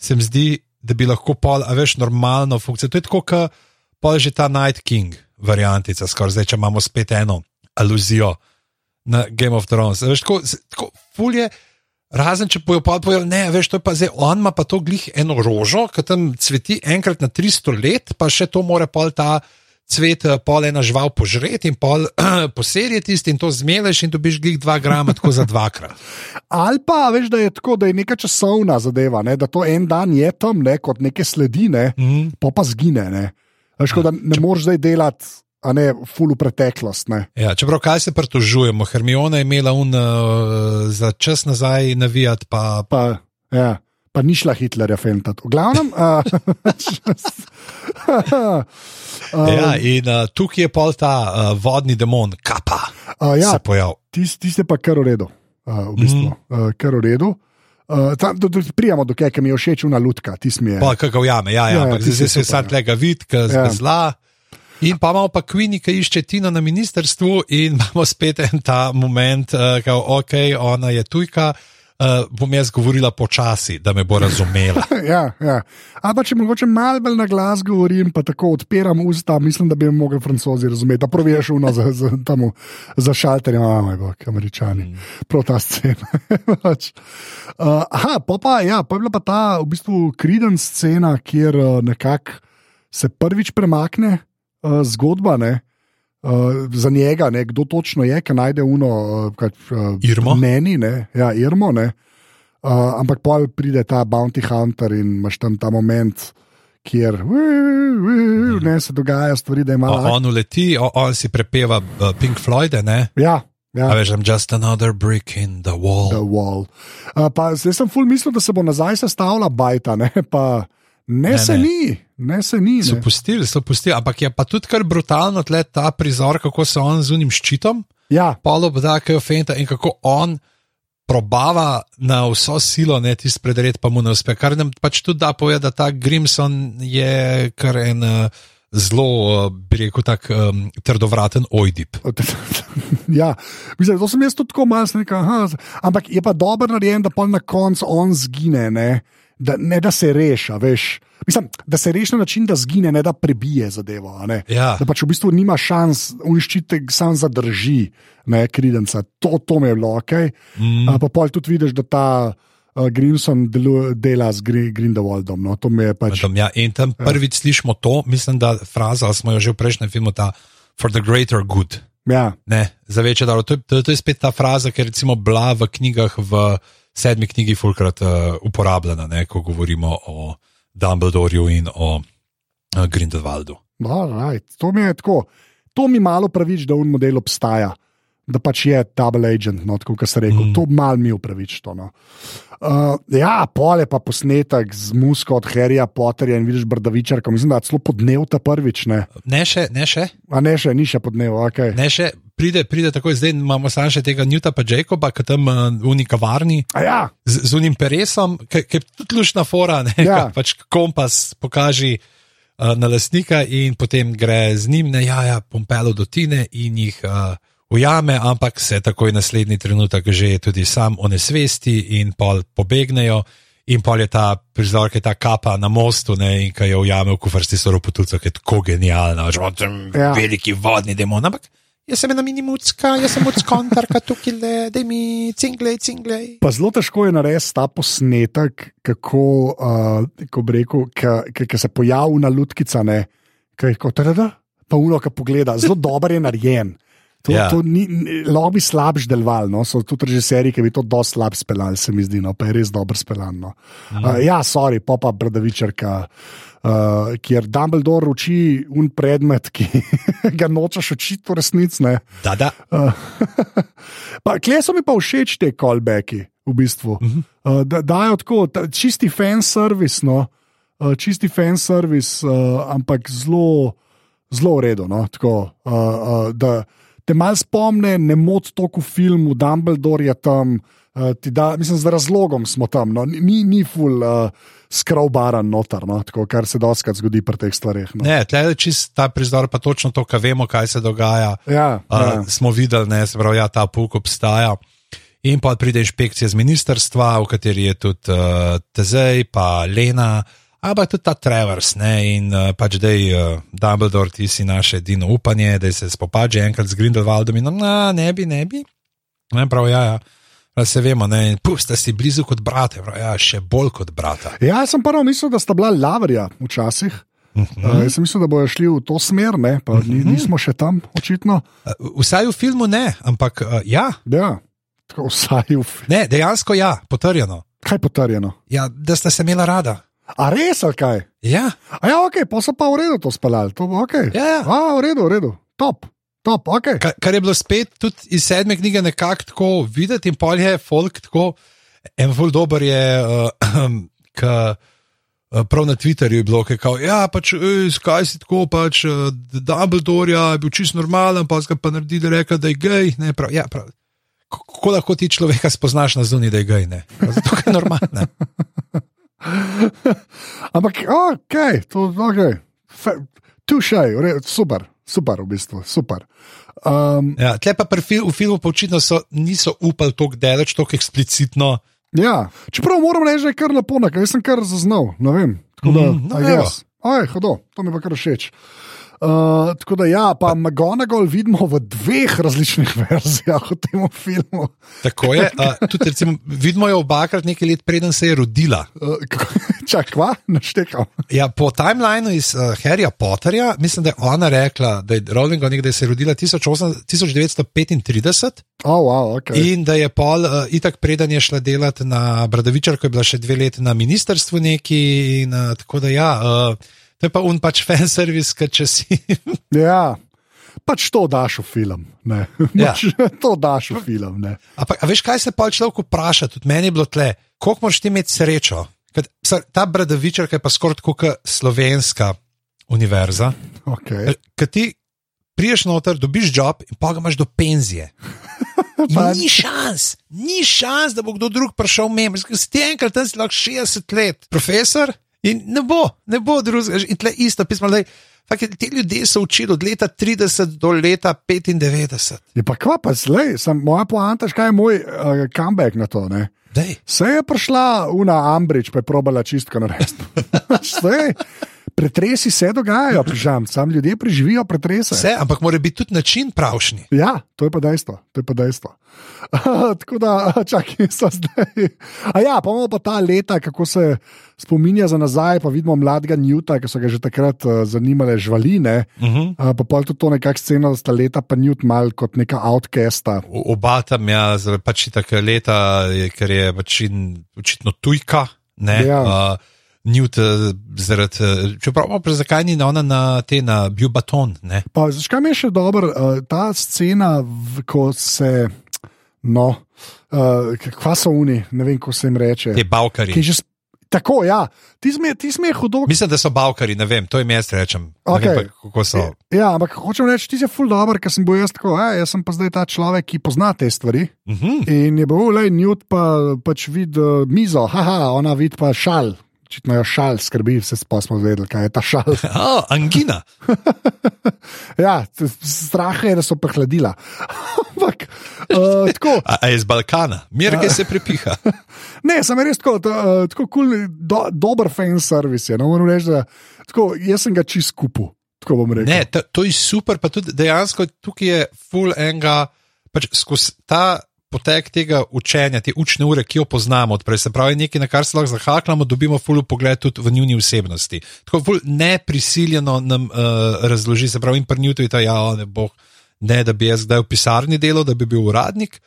se mi zdi, da bi lahko pol, a veš, normalno funkcijo. To je tako, kot pol že ta Night King variantica, skoraj zdaj, če imamo spet eno aluzijo na Game of Thrones. Veš, tako, tako fulje. Razen če bojo pa povedali, ne, veš, to je pa zdaj, on ima pa to glih eno rožo, ki tam cveti enkrat na 300 let, pa še to more pol ta cvet, eh, pol ena žival požreti in pol poserje tisti in to zmeleš in dobiš glih 2 grama tako za dvakrat. Ali pa veš, da je tako, da je neka časovna zadeva, ne, da to en dan je tam, ne, kot neke sledine, Mm. pa pa zgine. Ne, veš, da ne moreš zdaj delati, a ne ful v preteklost. Ne. Ja, čeprav kaj se pritožujemo, Hermiona je imela un uh, za čas nazaj navijati, pa Pa, ja, pa ni šla Hitlerja fentati. V glavnem. Uh, uh, ja, in uh, tukaj je pol ta uh, vodni demon, kapa, uh, ja, se pojav. Tiste tist je pa kar v redu. Uh, v bistvu, mm. uh, kar v redu. Uh, tam, do, do, prijemo do kaj, ki mi je všeč, una lutka, ti smi je. Pa kako ujame, ja, ja, Ja, ja, ampak tisti zdaj se ja. tega vidi, ki Ja. je zla. In pa imamo pa Queenie, ki išče Tino na ministrstvu, in imamo spet en ta moment, uh, ki je ok, ona je tujka. Uh, bom jaz govorila počasi, da me bo razumela. Ja, ja. Pa če mogoče malo bolj na glas govorim, pa tako odpiram usta, mislim, da bi me mogli francozi razumeti. Prav je šlo za, za, tam v- za šalterjem, imamo bog, američani, mm. prav ta scena. Uh, aha, pa, pa, ja, pa je bila pa ta v bistvu kriden scena, kjer uh, nekako se prvič premakne uh, zgodba. Ne? Uh, za njega, ne, kdo točno je, ki najde uno, uh, kaj, uh, Irmo? Meni, ne, ja, Irmo. Ne. Uh, ampak pol pride ta bounty hunter in imaš tam ta moment, kjer ne, se dogajajo stvari, da ima on uleti, o, on si prepeva uh, Pink Floyd, ne? Ja, ja. A veš, I'm just another brick in the wall. The wall. Uh, pa, zdaj sem ful mislil, da se bo nazaj sestavila bajta, ne, pa Ne, Ne, se ne. ni, ne se ni. So Ne. pustili, so pustili, ampak je pa tudi kar brutalno tle ta prizor, kako se on z unim ščitom, Ja, polo podajajo fenta in kako on probava na vso silo, ne tisti predred, pa mu ne uspe. Kar nam pač tudi da povedati, da ta Grimson je kar en uh, zelo, uh, bi rekel, tak um, trdovraten ojdip. ja. Mislim, to sem jaz tudi tako malce rekel. Ampak je pa dobro narejen, da pa na koncu on zgine, ne da, ne da se reša. Veš. Mislim, da se reši na način, da zgine, ne da prebije zadevo. a. Ja. Da pač v bistvu nima šans, uniščitek sam zadrži, ne kridenca. To, to mi je bilo ok. Mm. Mm. Pa pol tudi vidiš, da ta uh, Grimson delu, dela z Gri- Grindelwaldom. No. To je pač. Ja, in tam prvič slišimo to, mislim, da fraza, smo jo že v prejšnjem filmu, ta for the greater good. Ja, Ne, za večje dobro. To, to, to je spet ta fraza, ki je recimo bila v knjigah, v sedmi knjigi, fulkrat uh, uporabljena, ne, ko govorimo o Dumbledorju in o uh, Grindelwaldu. right. to mi je tako. To mi malo pravič, da un model obstaja. Da pač je double agent, no, kot se reče. Mm. To mal mi upravič. To, no. uh, ja, pole pa posnetek z musko od Harryja Potterja in vidiš Brdavičarka. Mislim, da je celo podnev ta prvič. Ne, Ne še, ne še, A ne še, ni še podnev. Okay. ne še. Pride, pride takoj, zdaj imamo samo še tega Newta pa Jacoba, ki tam uh, v unikavarni A ja, z, z unim peresom, ki je tudi lušna fora, ne, Ja. pač kompas pokaži uh, na lastnika in potem gre z njim, ne, ja, ja, pompelo do Tine in jih uh, ujame, ampak se takoj naslednji trenutek že tudi sam onesvesti in pol pobegnejo. In pol je ta prizor, ki je ta kapa na mostu, ne, in ki jo ujame v kufarsti soropotulca, ki je tako genialna, že imamo tam ja. veliki vodni demon. Ampak jaz sem ena mini mucka, jaz sem muckontarka tukaj, le, da mi cinglej, cinglej. Pa zelo težko je narediti ta posnetek, kako, uh, kako bi rekel, ki se pojavi na lutkica, ne, ki je kot reda, pa uno, ki pogleda. Zelo dober je narejen. To, Ja. to ni, lahko bi slabš deloval, no? so tudi režiserji, ki bi to dosti slab speljali, se mi zdi, no? pa je res dobro speljan. No? Mm. Uh, ja, sorry, popa Brdavičarka, uh, kjer Dumbledore uči un predmet, ki ga nočeš učiti v resnici. ne. Da, da. Pa, Kje so mi pa všeč te callbacki, v bistvu. Uh -huh. uh, da, dajo tako, ta, čisti fan service, no, uh, čisti fan service, uh, ampak zelo, zelo v redu. No, tako, uh, uh, da te mal spomne, ne moti toliko v filmu, Dumbledore je tam. Uh, da, mislim, z razlogom smo tam, no, ni, ni full uh, skrovbaran notar, no, tako, kar se doskrat zgodi pri teh stvareh. No. Ne, tle je čist ta prizor, pa točno to, kar vemo, kaj se dogaja. Ja, Uh, ja. smo videli, ne, se pravi, ja, ta puk obstaja. In pa pride inšpekcija z ministrstva, v kateri je tudi uh, Tezej, pa Lena, ampak tudi ta Travers. Ne, in uh, pač da je uh, Dumbledore, ti si naše edino upanje, da se spopadže enkrat z Grindelwaldom in no, ne bi, ne bi. Ne, prav, ja, ja. Pa Se vemo, ne, pusta si blizu kot brate, prav, ja, še bolj kot brata. Ja, jaz sem prvo mislil, da sta bila lavarja včasih. Uh -huh. uh, jaz sem mislil, da bojo šli v to smer, ne, pa ni, nismo še tam, očitno. Uh, vsaj v filmu ne, ampak uh, ja, Ja, tako vsaj v. ne, dejansko ja, potrjeno. Kaj potrjeno? Ja, da sta se imela rada. A res ali kaj? Ja, A ja, ok, pa so pa v redu to speljali. To bo ok. Ja, ja. A, v redu, v redu. Top, top, ok. kar, kar je bilo spet tudi iz sedme knjige nekako tako videti, in pol je folk tako. En bolj dober je, uh, ki uh, prav na Twitterju je bilo, ki je kao, ja, pač, ej, skaj si tako, pač, uh, Dumbledore je bil čist normalen, pa ga pa naredili, rekel, da je gej. Ne, prav, ja, prav. Kako lahko ti človeka spoznaš na zunaj, da je gej? Ne? Zato je normalno. Ampak, ok, to je ok. Tu še je, super, super, v bistvu, super. Um, Ja, tle pa pri fil, v filmu očitno so, niso upali tako daleč, tako eksplicitno. ja, čeprav moram reči, da je kar lepo, nekaj, sem kar zaznal, ne vem. Tako da, Mm, no. Aj, hodo, to mi pa kar všeč. Uh, tako da, ja, pa McGonagall vidimo v dveh različnih verzijah v tem filmu. Tako je. Uh, tudi, recimo, vidimo jo obakrat nekaj let, preden se je rodila. Uh, Čak, kva, naštekam. Ja, po timelineu iz uh, Harryja Potterja, mislim, da je ona rekla, da je Rowling nekdaj se je rodila 18, 1935 Oh, wow, okay. in da je pol uh, itak preden je šla delati na Bradavičarko, je bila še dve leti na ministrstvu neki in uh, tako da ja. Uh, To je pa un pač fan service, ker če si. Ja, pač to daš v film. Ne. Ja. Pač to daš v film. Ne. Ampak, a veš, kaj se pa človek vpraša, tudi meni je bilo tle, koliko moraš ti imeti srečo, Kad, ta Bradavičarka je pa skoraj tako kot slovenska univerza. Okay. Ker ti priješ noter, dobiš job in pa ga imaš do penzije. Ni šans, ni šans, da bo kdo drug prišel mem. Si ti enkrat tam si lahko 60 let, profesor, in ne bo, ne bo drugega. In tle isto pismo, da ti ljudje so učili od leta 30 do leta 95. Je pa kva pa zdaj, moja poanta, kaj je moj uh, comeback na to. Ne? Dej. Se je prišla Una Ambridge, pa je probala čistko narediti. Pretresi se dogajajo, pižam, sam ljudje preživijo pretrese. Vse, ampak mora biti tudi način pravšnji. Ja, to je pa dejstvo. Je pa dejstvo. Tako da, čakaj, so zdaj. A ja, pa imamo pa ta leta, kako se spominja za nazaj, pa vidimo mladega Newta, ki so ga že takrat uh, zanimale žvaline. Uh -huh. Uh, pa pol tudi to nekakšna scena, da sta leta pa Newt mal kot neka outcasta. Oba tam, ja, pač tako leta, je, ker je pač in, očitno tujka. Ne, Ja. uh, Newt, eh, zaradi, eh, čeprav pa zakaj ni ona na te na Biobaton, ne? Pa, znaš, kaj mi je še dobro, uh, ta scena, ko se, no, uh, kva so oni, ne vem, ko se jim reče. te bavkari. Tako, ja, ti sme, ti sme hudo. Mislim, da so bavkari, ne vem, to jim jaz rečem. Okej. vem pa, kako so. Ja, ampak hočem reči, ti si ful dobr, ker sem bil jaz tako, a, jaz sem pa zdaj ta človek, ki pozna te stvari. Uh -huh. In je bil, le, Newt pa pač vidi uh, mizo, haha, ona vidi pa šal. Očitno jo šal skrbi, vse smo vedeli, kaj je ta šal. oh, angina. ja, strah je, da so prehladila. Ampak, uh, tako. A, a je z Balkana, mir, ki se prepiha. Ne, sem res tako, to, uh, tako cool, do, dober fan service je. No, moram reči, da tako, jaz sem ga čist kupil. Ne, to, to je super, pa tudi dejansko tukaj je full enega, pač skozi ta potek tega učenja, te učne ure, ki jo poznamo odprej, se pravi nekaj, na kar se lahko zahakljamo, dobimo full pogled tudi v njuni osebnosti. Tako full neprisiljeno nam uh, razloži, se pravi, in pri Newtu je ta, ja, ne bo, ne da bi jaz zdaj v pisarni delal, da bi bil uradnik.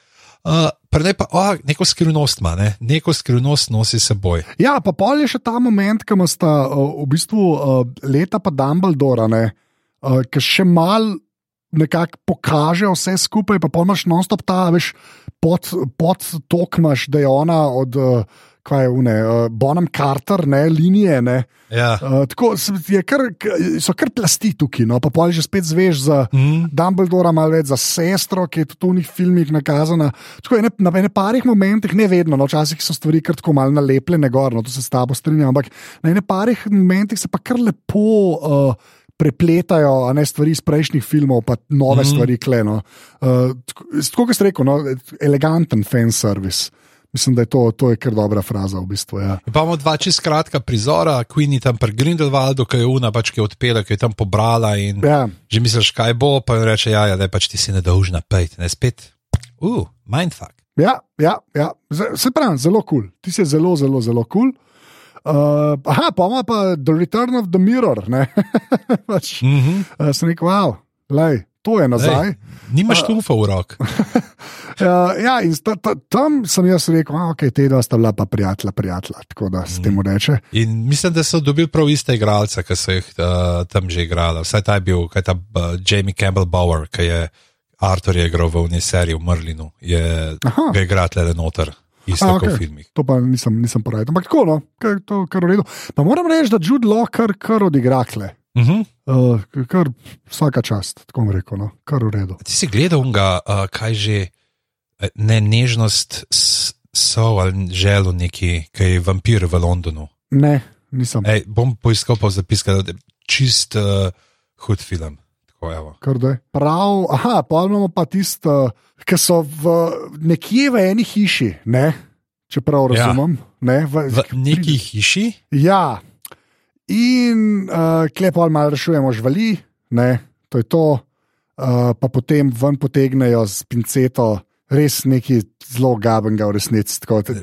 Uh, pa ne pa, oh, neko skrivnost ima, ne? neko skrivnost nosi seboj. Ja, pa pol je še ta moment, ko ima sta uh, v bistvu uh, leta pa Dumbledora, ne, uh, ki še mal nekako pokaže vse skupaj, pa pol imaš non-stop ta, veš, pod, pod tok imaš, da je ona od. Uh, Kaj je une, uh, Bonham Carter, ne, linije. Ne. Ja. Uh, tako kar, so kar plasti tukaj, no, pa pol že spet zveš za Mm. Dumbledora, malo več za sestro, ki je tudi v njih filmih nakazana. Tako je na ene parih momentih, ne vedno, no, včasih so stvari kar tako malo nalepljene gor, no, to se s tabo strinjam, ampak na ene parih momentih se pa kar lepo. Uh, Prepletajo a ne, stvari iz prejšnjih filmov, pa nove mm. stvari, kleno. Uh, tako tako kot ste rekel, no, eleganten fan service. Mislim, da je to, to je kar dobra fraza v bistvu. Ja. Imamo dva čist kratka prizora, Queen je tam pri Grindelwaldu, ki je una, pač, ki je odpela, ki je tam pobrala in Ja. že misliš, kaj bo, pa jim reče, ja, ja, da pač ti si nedolžna pejti, ne spet. Uh, mindfuck. Ja, ja, ja. Z- se pravi, zelo kul, cool. ti si zelo, zelo, zelo kul. Cool. Uh, aha, pa ima pa The Return of the Mirror. ne. pač, Mm -hmm. uh, sem rekel, wow, lej, to je nazaj. Nimaš tufa v rok. Uh, ja, in sta, ta, tam sem jaz rekel, da okay, te dva sta bila pa prijatelja, prijatelja, tako da se temu reče. In mislim, da so dobili prav iste igralce, ki so jih uh, tam že igrali. Vsaj ta je bil, kaj ta uh, Jamie Campbell Bower, ki je Arthur je igral v unji seriji v Merlinu, je Aha. ga igrati le noter, isto A, kot okej. v filmih. To pa nisem, nisem porajal. Ampak tako, no, kar, to, kar v redu. Pa moram reči, da Jude Law kar, kar odigra kle. Uh -huh. Uh, kar vsaka čast, tako bom rekel, no, kar v redu. Ti si gledal unga, uh, kaj že, eh, ne nežnost so ali želo neki, ki je vampir v Londonu. Ne, nisem. Ej, bom poiskal pa zapiska, da je čist uh, hud film. Tako, evo. Kar da je. Prav, aha, pa imamo pa tisto, ki so v, nekje v eni hiši, ne? če prav Ja. razumem. Ne, v, v neki hiši, Ja, in uh, klepal malo rešujemo živali, ne, to je to, uh, pa potem ven potegnejo z pinceto. Res nekaj zelo gabenega v resnici.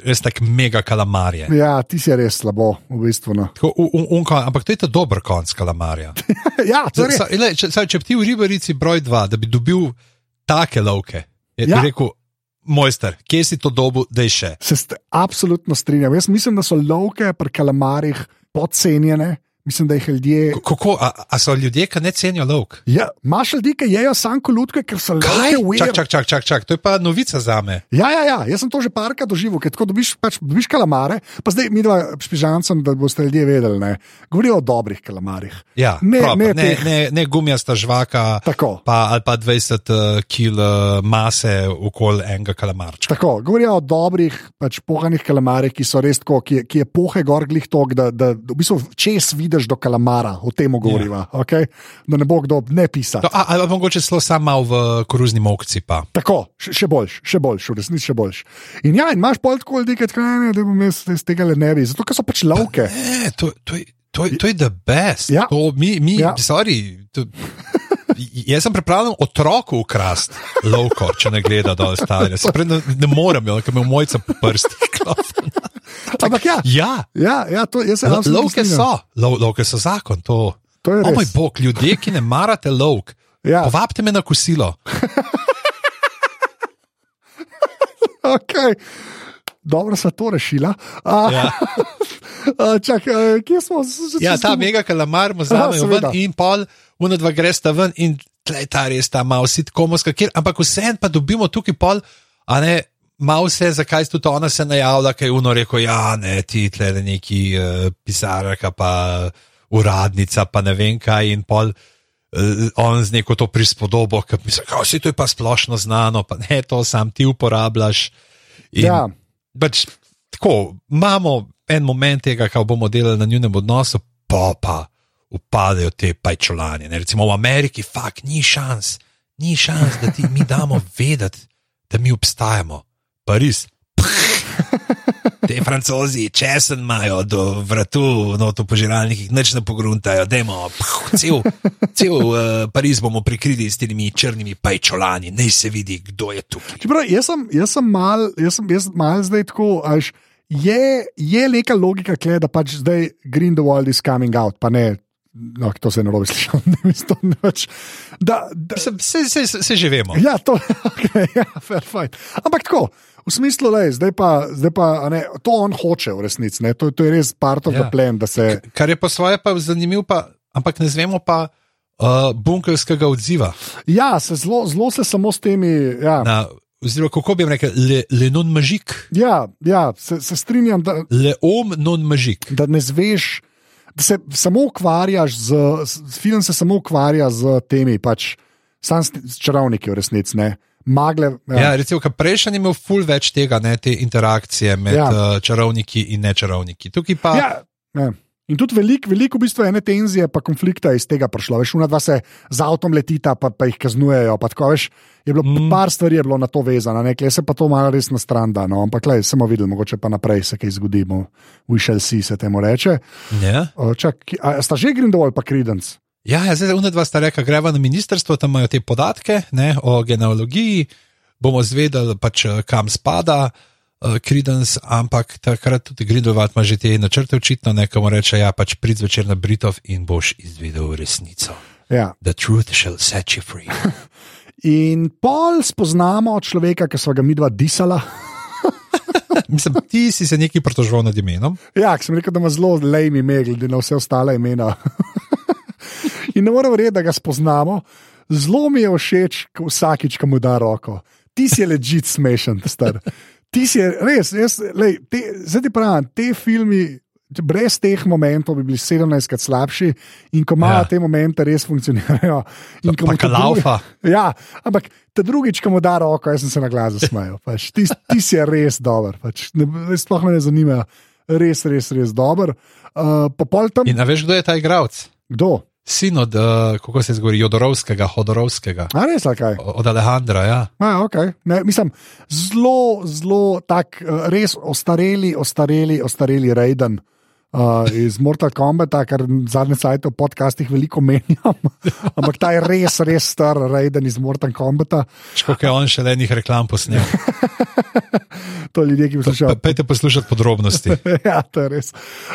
Res tak mega kalamarje. ja, ti si res slabo, v bistvu. No. Tako, un, un, kon- ampak to je ta dober konc kalamarja. ja, to je. Sa- le, Če, saj, če bi ti v ribarici broj dva, da bi dobil take lovke, je Ja. rekel, mojster, kje si to dobu, da je še. Se absolutno strinjam. Jaz mislim, da so lovke pri kalamarjih podcenjene, Mislim, da jih ljudje. Kako, a, a so ljudje, ki ne cenijo lok? Ja, Imaš ljudi, ki jejo sanko lutke, ker so Kaj? lovke Čak, čak, čak, čak, čak, to je pa novica za me. Ja, ja, ja, jaz sem to že parkrat doživel, ker tako dobiš, pač, dobiš kalamare, pa zdaj mi dva špižancem, da boste ljudje vedeli, ne. Govorijo o dobrih kalamarjih. Ja, Ne, proper, ne ne, teh. ne, ne gumijasta žvaka, Tako. pa, ali pa 20 uh, kg uh, mase okoli enega kalamarčka. Tako, govorijo o dobrih, pač pohanih kalamarjih, ki so res tako, ki, ki je pohe gor glih tok, da, da v bistvu čez vidiš do kalamara, o tem govoriva, ja. okay? da ne bo kdo ne pisa. No, ali pa mogoče celo sam mal v koruzni mokci. Pa. Tako, še, boljš, še boljš, v resnici še boljš. In ja, in imaš pol tako ljudi, ki ne, da bom jaz iz tega le ne bi, zato ker so pač lovke. Ne, to, to, je- to, to je the best. Ja. To, mi, mi, ja. sorry, to, jaz sem pripravljen otroku ukrasti lovko, če ne gleda dol pravi, ne, ne morem, jo, ker me mojca po prstih. Ampak ja, Ja, ja, ja to, jaz se lo- lovke so, lo, lovke so zakon. To. To je O moj res. bog, ljudje, ki ne marate lovk, Ja. povabite me na kosilo. Okay. Dobro, sva to rešila. A, Ja. a, čak, a, kje smo? Z- z- Ja, ta mega kalamar mu zamejo seveda. ven in pol, uno dva gresta ven in tlej ta res ta malo sit komoska, kjer, ampak vseeno pa dobimo tukaj pol, a ne. Mal se, zakaj tudi ona se najavlja, kaj je uno rekel, ja, ne, ti tle neki uh, pisarka, pa uradnica, pa ne vem kaj in pol. Uh, on z neko to prispodobo, ki misli, da je to je pa splošno znano, pa ne to sam ti uporabljaš. In, Ja. pač, tako, imamo en moment tega, kako bomo delali na njunem odnosu, pa pa upadejo te pajčolanje. Ne? Recimo v Ameriki, fakt, ni šans, ni šans, da ti mi damo vedeti, da mi obstajamo. Pariz. Te francozi, česen imajo do vratu, no to požiralnikih, nič ne pogruntajo, dajmo, cel, cel uh, Pariz bomo prikrili s temi črnimi pajčolani, naj se vidi, kdo je tukaj. Čeprav, jaz sem, jaz sem mal, jaz sem, jaz mal zdaj tako, až, je, je neka logika, kle, da pač zdaj Green the World is coming out, pa ne. No, to se je narobe slišal, ne mislim, to ne več. Da, da, Se, se, se, se, že vemo. ja, to je okay, ja, fair fight. Ampak tako, v smislu, le, zdaj pa, zdaj pa ne, to on hoče v resnici, ne, to, to je res part of ja. The plan, se. Kar je pa svoje, pa zanimivo, pa, ampak ne znemo pa uh, bunkerskega odziva. Ja, se zelo, zelo se samo s temi. Ja, Na, oziroma, kako bi jim rekel, le, le non mažik, ja, ja se, se strinjam, da, le om non mažik. da ne zveš, da se samo ukvarjaš z, z film se samo ukvarja z temi, pač sam s, čarovniki v resnici, ne. Magle. Ja, ja recimo, prejšnji je imel ful več tega, ne, te interakcije med ja. uh, čarovniki in nečarovniki. Tukaj pa ja, ja. In tudi veliko, veliko v bistvu ene tenzije, pa konflikta iz tega prišlo. Veš, una dva se z avtom letita, pa, pa jih kaznujejo. Pa tako, veš, je bilo, mm. Par stvari je bilo na to vezano, nekaj se pa to malo res na stran da. No. Ampak, le, samo videli, mogoče pa naprej se kaj zgodi. bo- We shall see, se temu reče. ne. O, Čak, a, sta že Grindel ali pa Credence? Ja, ja zdaj une dva sta rekla, greva na ministrstvo, tam imajo te podatke ne, o genealogiji, bomo zvedeli, pač, eh, kam spada uh, Credence, ampak takrat tudi Grindelwald ima že te načrte očitno, nekomu reče, ja, pač prid zvečer na Britov in boš izvedel resnico. Ja. The truth shall set you free. In pol spoznamo človeka, ki so ga midva disala. Mislim, ti si se nekaj pritoževal nad imenom. Ja, sem rekel, da ima zelo lejmi ime, glede na vse ostale imena. In ne morem verjeti, da ga spoznamo. Zelo mi je všeč, ko vsakič, ko mu da roko. Ti si ležit smešen, star. Ti si res, jaz, lej, te, zdaj ti pravim, te filmi. Brez teh momentov bi bili 17krat slabši, in ko imajo ja. Te momente, res funkcionirajo. In ko drugi- kalaufa. Ja, ampak ta drugič, ko mu da roko, jaz sem se na glas zasmejal. Pač, ti, ti si res dober, pač, ne, sploh me ne zanima, res, res, res dober. Uh, pa tam, In veš, kdo je ta igralec? kdo? Sin od, uh, kako se zgodi, Jodorovskega, Hodorovskega, A res, kaj? od Alejandra. Ja. A, okay. ne, mislim, zelo, zelo tak, eh, res ostareli, ostareli, ostareli Raiden. Uh, iz Mortal Kombata, kar zadnje cajt v podcastih veliko menjam, ampak ta je res, res star Raiden iz Mortal Kombata. Škoda je on še enih reklam posnel. To ljudje, ki poslušajo. Pa- Pejte poslušati podrobnosti. ja, to je res.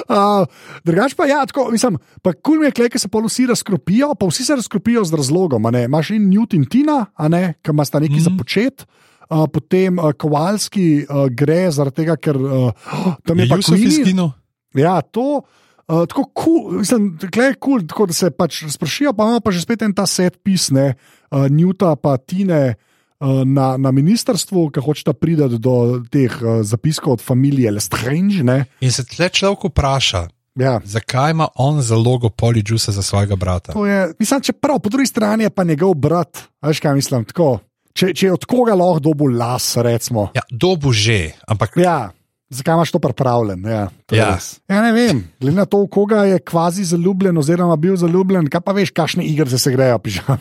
Uh, drugač pa, ja, tako, mislim, pa kul mi je, klej, ki se pa vsi razkropijo, pa vsi se razkropijo z razlogom. Imaš in Newt in Tina, ki ima sta nekaj mm Mhm. -hmm. za počet. Uh, potem uh, Kovalski uh, gre zaradi tega, ker uh, tam je pa Jusuf Queenie. izginil. Ja, to. Uh, tako cool, mislim, je cool, tako da se pač sprašijo, pa imamo pa že spet en ta set pisne, uh, Newta pa Tine uh, na, na ministrstvu, ki hočeta priti do teh uh, zapiskov od familije Lestrange. Ne? In se tle človek vpraša, Ja. zakaj ima on zalogo polijusa za svojega brata. To je, mislim, čeprav po drugi strani je pa njegov brat, veš kaj mislim, tako. Če, če je od koga lahko dobil las, recimo. Ja, dobu že, ampak Ja, zakaj imaš to pripravljen? Ja, to Ja. res. ja, ne vem. Glede na to, koga je kvazi zaljubljen, oziroma bil zaljubljen, kaj pa veš, kakšne igre se grejo, pižam.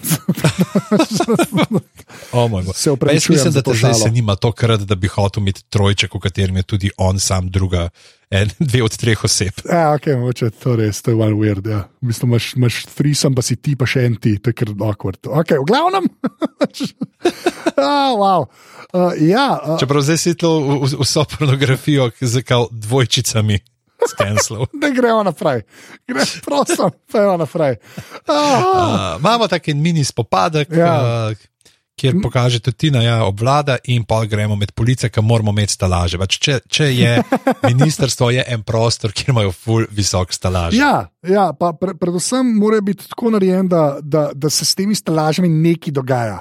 oh. Se Pa Jaz upravičujem mislim, da te zdaj se nima to krat, da bi hotel imeti trojček, v katerem je tudi on sam druga, en, dve od treh oseb. Ja, ok, moče to res, to je malo weird. Ja. Mislim, imaš, imaš threesome, pa si ti, pa še en ti, to je kar awkward. Ok, v glavnem. ah, wow. uh, ja, uh, Čeprav zdaj si to vso pornografijo z dvojčicami ne gremo naprej. Gre, prosim, gremo naprej. Ah, Uh, imamo tak en mini spopadek, ja. uh, kjer pokaže tudi Tina, ja, obvlada, in pa gremo med police, ki moramo imeti stalaže. Pač če, če je ministrstvo, je en prostor, kjer imajo ful visok stalaž. ja, ja pa pre, predvsem mora biti tako narejen, da, da, da se s temi stalažami nekaj dogaja.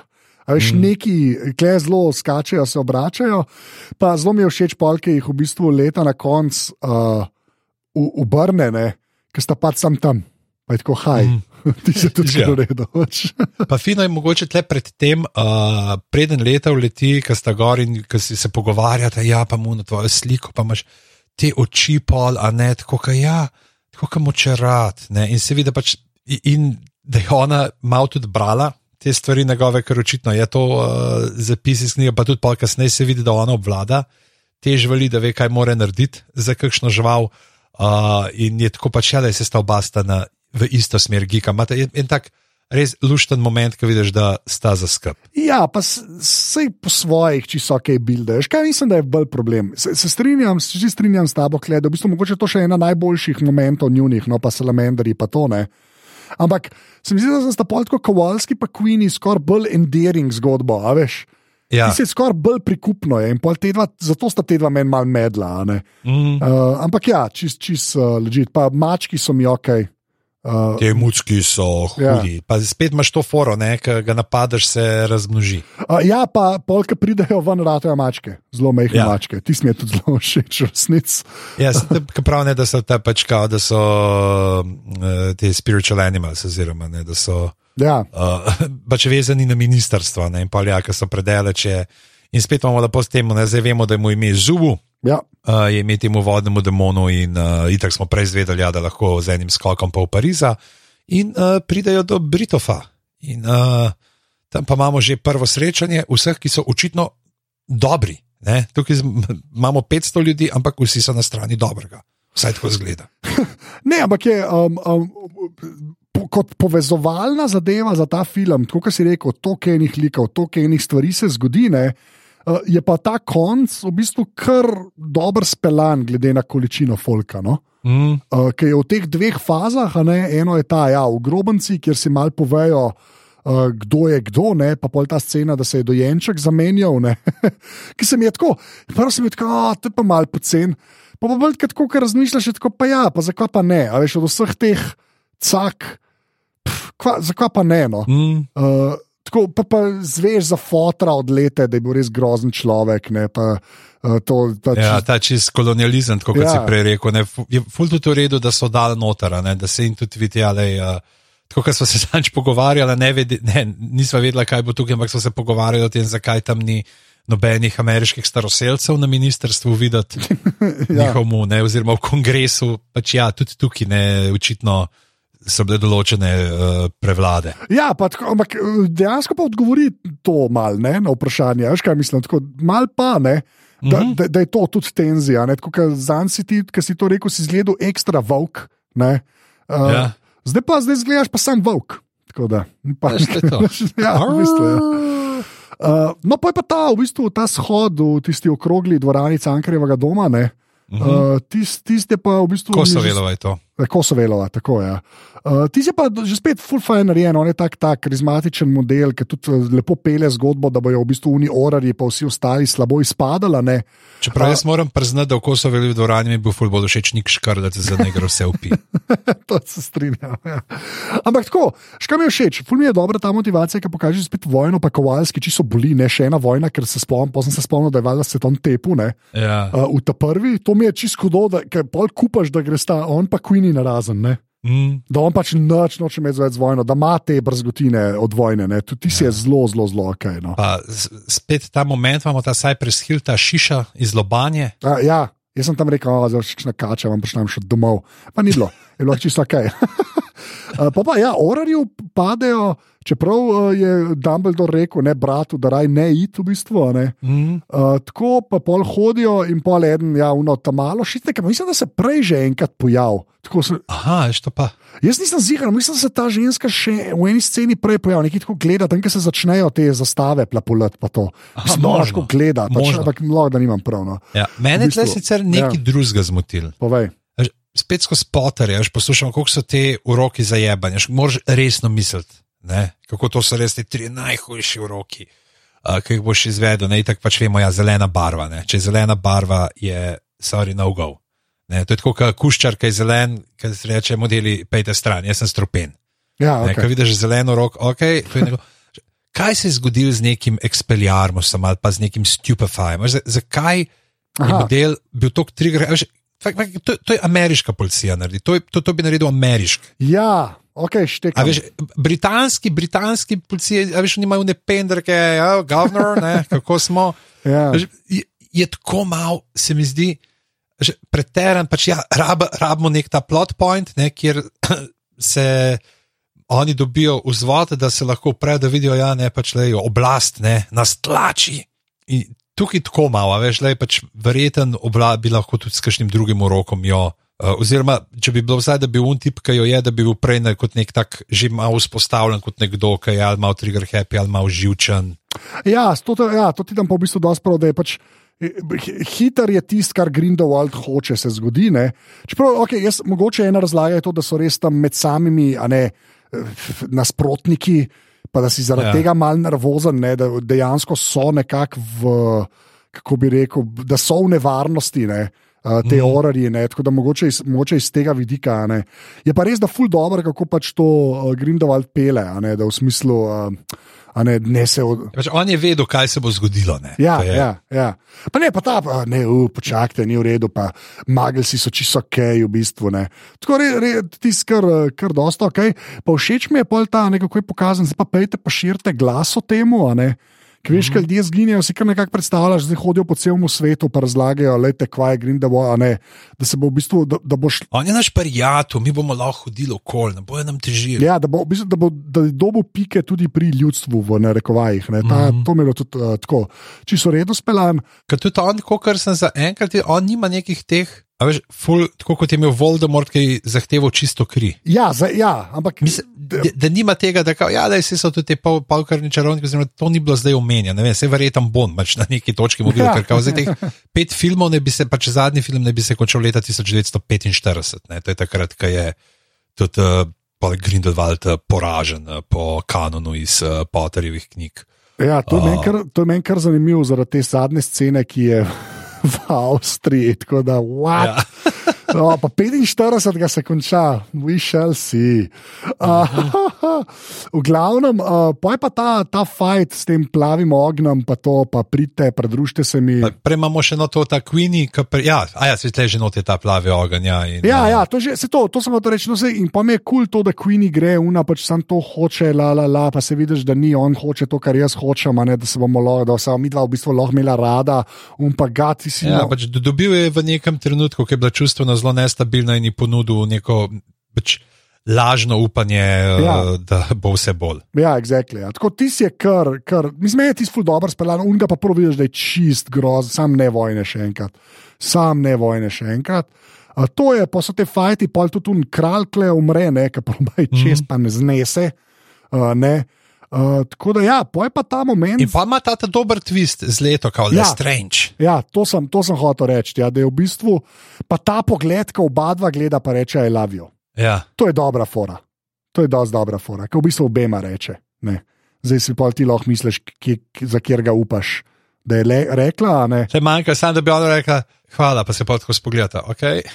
A Veš, mm. Neki, ki zelo skačejo, se obračajo. Pa zelo mi je všeč, polke jih v bistvu leta na koncu uh, obrne, ki sta pač sam tam. Pa je tako, haj, mm. ti se tudi ja. uredu. Pa fino je mogoče tle predtem, uh, preden leta uleti, ki sta gor in ki se pogovarjata, ja, pa mu na tvojo sliko, pa imaš te oči pol, a ne tako, kot ja, tako kot močerat. Ne? In se vidi, da pač, in da je ona malo tudi brala. Te stvari njegove, ker očitno je to uh, zapis iz knjige, pa tudi pol kasneje se vidi, da ona obvlada te živali, da ve, kaj mora narediti za kakšno žival. Uh, in je tako pač, ja, da se sta oba sta na, v isto smer gika. Imate en, tak res lušten moment, ko vidiš, da sta za skrb. Ja, pa vse po svojih, če so kaj buildeš. Kaj mislim, da je bolj problem? Se, se strinjam, se že strinjam s tabo, Kled, da v bistvu mogoče to še ena najboljših momentov njunih, no pa salamandri, pa to ne. Ampak se mi zdi, da sta polko Kowalski pa Queenie skoraj bolj endearing zgodbo, a veš. Ja. Ti se skoraj bolj prikupno je in pol te dva, zato sta te dva meni mal medla. Mm. Uh, ampak ja, čist, čist uh, ležit. Pa mački so mi ok. Uh, Te mucki so hudi. Ja. Pa spet imaš to foro, ki ga napadaš, se razmnoži. Uh, ja, pa polke pridejo ven, ratajo mačke, zelo mehke ja. Mačke. Ti je tudi zelo všeč, resnic. Ja, prav ne, da so ta pač kao, da so uh, te spiritual animals, oziroma ne, da so Ja, uh, pač vezani na ministrstvo ne, in pa ja, ki so predaleče. In spet imamo lepo s tem, ne, zdaj vemo, da je mu ime Zubu, ja. uh, je ime temu vodnemu demonu in uh, itak smo prej zvedeli, ja, da lahko z enim skokom pa v Pariza in uh, pridejo do Britofa. In uh, tam pa imamo že prvo srečanje vseh, ki so očitno dobri. Ne? Tukaj imamo 500 ljudi, ampak vsi so na strani dobrega. Vsaj tako zgleda. Ne, ampak je um, um, po, kot povezovalna zadeva za ta film, tako kot si rekel, toliko enih likov, toliko enih stvari se zgodi. Ne, uh, je pa ta konc v bistvu kar dober speljan, glede na količino folka. No? Mm. Uh, Ker je v teh dveh fazah, ne, eno je ta, ja, v grobenci, kjer si mal povejo. Uh, kdo je kdo, ne? pa pol ta scena, da se je dojenček zamenjal, ki se mi je tako, prvo se mi je tako, a te pa mal pocen. Pa pa bolj tako, ker razmišljaš, tako, pa ja, pa zakaj pa ne, a veš od vseh teh cak, zakaj pa ne. No? Mm. Uh, tako pa, pa zveš za fotra od leta, da je bil res grozen človek. Ne, pa, uh, to, ta, Ja, čist- ta čist kolonializem, kot ja. Ja. si prej rekel, ne, je ful tudi v redu, da so dal notara, ne, da se jim tudi vidi, ali uh, tako, kot smo se zanč pogovarjali, ne, vedi, ne, nismo vedeli, kaj bo tukaj, ampak smo se pogovarjali o tem, zakaj tam ni nobenih ameriških staroseljcev na ministrstvu videti Ja. njihovmu, ne, oziroma v kongresu, pač ja, tudi tukaj ne, očitno so bile določene uh, prevlade. Ja, pa tako, ampak eh, dejansko pa odgovori to mal ne, na vprašanje. Veš, kaj mislim, tako mal pa ne. Da, Mhm. da, da je to tudi tenzija. ne, Tako kot zanj si ti, ki si to rekel, si zgledal ekstra volk. ne, Uh, Ja. Zdaj pa zdaj zgledaš pa sam volk. Tako da, pa, Ja, to je to. ja, v bistvu, ja. Uh, no, pa je pa ta, v bistvu, ta shod v tisti okrogli dvorani Cankarjevega doma. Ne, Mhm. uh, Tisti tist je pa v bistvu. Ko so mi že- vedeli, je to. Kosovelova, tako je. Ja. Uh, ti si pa že spet full fine narejen, on je tak, tak karizmatičen model, ki tudi uh, lepo pele zgodbo, da bojo v bistvu oni orari, pa vsi ostali slabo izpadali. Ne? Čeprav jaz moram priznati, da v Kosoveli v dvorani mi bil full bolj všeč nik škrlec, za ne gre vse upi. to se strinjam. Ja. Ampak tako, škam mi je všeč, full mi je dobra ta motivacija, ki pokaže spet vojno, pa kovalski, či so bili, ne še ena vojna, ker se spomnim, pa sem se spomnil, da je valjda se tam tepu, ne. Ja. Uh, v ta prvi, to mi je čisto hudo, da pol kupaš, da greš ta, on pa Queenie narazen, ne. Mm. Da on pač noč noče imeti več z vojno, da ima te brzgotine od vojne. Ne? Tudi ti si je zelo, zelo, zelo ok. No. Pa spet ta moment imamo ta Cypress Hill, ta šiša iz Lobanje. A, ja, jaz sem tam rekel, da je še na kača, vam prišlem še domov. Pa ni bilo, je bilo čisto ok. Uh, pa pa ja, orarju padejo, čeprav uh, je Dumbledore rekel, ne bratu, da raj ne id v bistvu. Ne? Mm. Uh, tako pa pol hodijo in pol eden, ja, uno tam malo šitne, ker mislim, da se prej že enkrat pojavil. Se, Aha, veš to pa. jaz nisem zigar, mislim, da se ta ženska še v eni sceni prej pojavlja, nekaj tako gleda, tam, kjer se začnejo te zastave plapolet, pa to. Lahko gleda, pač, ampak lahko, da nimam prav. No. Ja. Mene V je tle bistvu, sicer nekaj ja. drugega zmotil. Povej. Spet skozi Potter, ja, poslušam, kako so te uroki za jebanje. veš, Moraš resno misliti, ne? kako to so res ti tri najhujši uroki, uh, ki jih boš izvedel. Ne, tako pač vemo, ja, zelena barva. Ne? Če je zelena barva, je sorry, no go. Ne, to je tako, kot kuščar, ki je zelen, ki se reče, modeli, pejte stran, jaz sem strupen. Ja, Okay. Ko vidiš zeleno roko, je neko. Kaj se je zgodilo z nekim expeljarmusom ali pa z nekim stupefyjem? Zakaj je Aha. model bil tako trigger? Veš, To, to je ameriška policija naredi, to, je, to, to bi naredil ameriški. ja ok, A štekam. veš, britanski, britanski policije, a veš, oni imajo nependrke, ja, governor, ne, kako smo. Ja. Veš, je, je tako mal, se mi zdi, preteran. Pač ja, rab, rabimo nek ta plot point, ne, kjer se oni dobijo vzvod, da se lahko uprejo, da vidijo, ja, pač, lej, oblast ne, nas tlači. In tukaj tako malo, veš, lej, pač verjeten oblast bi lahko tudi s kakšnim drugim urokom jo. Uh, oziroma, če bi bilo vsaj, da bi un tip, ki jo je, da bi bil prej ne, kot nek tak že malo vzpostavljen, kot nekdo, ki je ali malo trigger happy ali malo živčen. Ja, to, ja, to ti dam pa v bistvu dosti prav, da je pač. eh, hi- Hiter je tisto, kar Grindelwald hoče se zgodi. ne. Čeprav, okay, jaz, mogoče ena razlaga je to, da so res tam med samimi a ne, eh, nasprotniki, pa da si zaradi Ja. tega mal nervozen, ne, da dejansko so nekako v, kako bi rekel, da so v nevarnosti. Ne. Te mm. orarje, ne, tako da mogoče iz, mogoče iz tega vidika. Ne. Je pa res, da ful dobro, kako pač to uh, Grindelwald pele, ne, da v smislu. Uh, A ne, ne se od... Pač on je vedel, kaj se bo zgodilo. Ne? Ja, je- ja, ja. Pa ne, pa ta, pa, ne, uh, počakajte, ni v redu, pa magelsi so čisto ok, v bistvu. Ne. Tako re, re, tisti, kar, kar dosta ok. Pa všeč mi je pol ta, nekako je pokazan, zdaj pa pejte, pa širite glas o temu, ne. Ker veš, kaj ljudje zginejo, si kar nekako predstavljaš, da hodijo po celem svetu, pa razlagajo, lete, kvaj je Grindelwald, a ne. Da se bo v bistvu, da, da boš On je naš prijatelj, mi bomo lahko hodili okoli, ne bojo nam težili. Ja, da bo, v bistvu, da bo da dobil pike tudi pri ljudstvu, v narekovajih. Ne. Ta, mm -hmm. To mi je tudi uh, tako, čisto redo speljan. Ker tudi on, kar sem za enkrat, on nima nekih teh, a veš, ful, tako kot je imel Voldemort, ki je zahteval čisto kri. Ja, za, ja, ampak Mislim, da, da nima tega, da, kao, ja, da so tudi te pol, polkarni čarovniki, oziroma to ni bilo zdaj omenjeno. Ne vem, se verjetno bom pač na neki točki mogel, Ja. ker kao, zdaj teh pet filmov, ne bi se, pač zadnji film ne bi se končal leta 1945. Ne, to je takrat, ko je tudi uh, Grindelwald uh, poražen uh, po kanonu iz uh, Potterjevih knjig. Ja, to je A. meni kar, meni kar zanimivo zaradi te zadnje scene, ki je v Avstriji. Tako da, what? Ja. No, pa 45 ga se konča, we shall see. Uh, v glavnem, uh, pa je pa ta, ta fight s tem plavim ognjem, pa to, pa pridite, pridružite se mi. Imamo še no to, ta Queenie, ki pre, ja, a ja, se tle že noti ta plavi ogenj. Ja, in, Ja, uh, ja, to, že, se to, to sem hotel reči. No, se, in pa mi je kul cool to, da Queenie gre, una pač sam to hoče, la, la, la, pa se vidiš, da ni on hoče to, kar jaz hočem, ne, da se bomo lahko, da se mi dva v bistvu lahko imela rada, un pa gati si. Ja, no. pač do- dobil je v nekem trenutku, ki je bila čustveno zelo nestabilna in ji ponudil neko pač, lažno upanje, ja. Ja. da bo vse bolj. Ja, exactly, ja. Tako ti je kar, kar mislim, je ti ful dobro speljan, un ga pa prvo vidiš, da je čist groz, sam ne vojne še enkrat, sam ne vojne še enkrat. A to je, pa so te fajti, pa tudi un kralj kle umre, ne, ki pa čez, mm -hmm. pa ne znese. Uh, ne. Uh, tako da, ja, poj pa ta moment. In pa ima ta, ta dober twist z leto, kot Ja. Strange. Ja, to sem, to sem hotel reči. Ja, da je v bistvu pa ta pogled, ko oba dva gleda, pa reče: I love you. Ja. To je dobra fora. To je dosti dobra fora, ki v bistvu obema reče. Ne. Zdaj si pa ti lahko misliš, kje, kje- za kjer ga upaš. Da je le, rekla, ne. Če manjka, samo da bi ona rekla, hvala, pa se pa tako spogledata. Okay?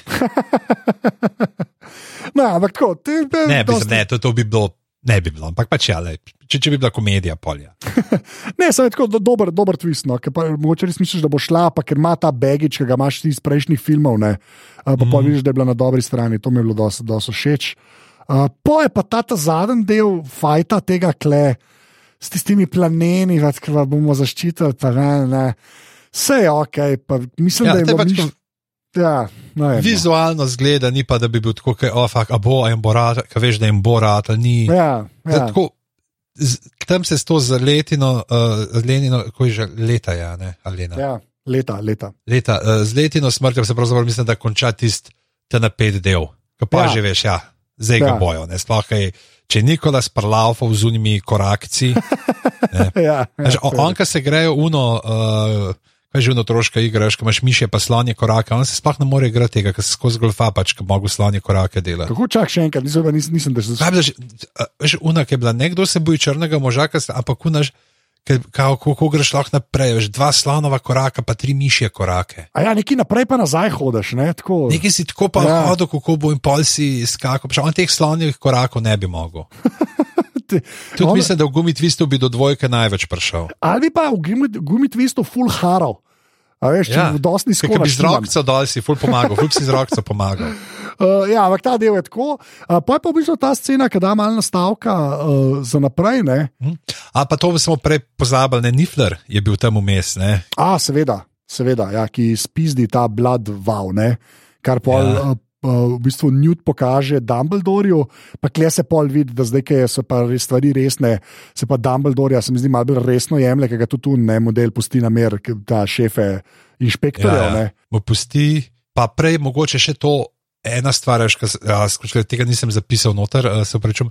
No, ampak tako, ti Ne, dosti... ne to, to bi bilo, ne bi bilo, ampak pač ja, lej, če, če bi bila komedija polja. Ne, samo je tako do, dober, dober twist. No, ker pa, mogoče res misliš, da bo šla, pa ker ima ta bagič, ki ga imaš iz prejšnjih filmov, ne, pa, mm. pa vidiš, da je bila na dobri strani. To mi je bilo dosti dosti všeč. Uh, po je pa ta, ta zadnji del fajta tega kle s tistimi planeni, ki ga bomo zaščitili. Pa, ne, ne. Vse je ok, pa mislim, Ja, da je bilo pač miš... ja, no, je, no. Vizualno zgleda, ni pa da bi bil tako, oh, fuck, a bo, a jim bo rad, ka veš, da jim bo rad, ali ni. Ja, ja. Tako, tam se s to letino, uh, lenino, ko je že leta, ja, ne, ali lena. ja, leta, leta. Leta, uh, z letino smrtjo se pravzaprav mislim, da konča tisti ta napet del, ki pa Ja. že veš, ja, zdaj ga Ja. bojo. Ne, sploh, kaj, če je Nikolas parlaufal z unimi korakci, Ja, ja, on, on ka se grejo uno, uh, kaj že uno troška igra, veš, ko imaš mišje pa slonje korake, on se sploh ne more igrati tega, ker se skozi golfa pač, ko mogo slonje korake delati. Kako čak še enkrat, nisem, nisem, nisem da se Kaj bi že, a, veš, una, ki je bila nekdo se boji črnega moža, ka se- ampak unaš, kako greš lahko naprej, veš, dva slonova koraka, pa tri mišje korake. A ja, neki naprej pa nazaj hodiš, ne? Tako. Nekaj si tako pa Ja. hodil, kako bo in pol si skakal, pa še on teh slonjih korakov ne bi mogel. Tudi on- mislim, da v gumi twistu bi do dvojke največ prišel. Ali pa v gumi- gumi twistu full haral. A veš, če Ja. dosti Ker skoro bi z rokco dol si ful pomagal, ful si z rokco pomagal. Uh, ja, ampak ta del je tako. Uh, pa je pa v bistvu ta scena, ki da malo nastavka uh, za naprej. Ne? Hm? A pa to smo prej pozabili, ne Nifler je bil tam vmes. A, seveda, seveda ja, ki spizdi ta blood vow, ne? kar pol. Ja. Uh, v bistvu Newt pokaže Dumbledorju, pa kle se pol vidi, da zdaj, ki so pa stvari resne, se pa Dumbledorja, se mi zdi, malo bolj resno jemlje, ker ga tudi tu ne model pusti na mer, ta šefe inšpektorjev. Ja, ja. Mu pusti, pa prej mogoče še to ena stvar, skočil, tega nisem zapisal noter, se upravičujem.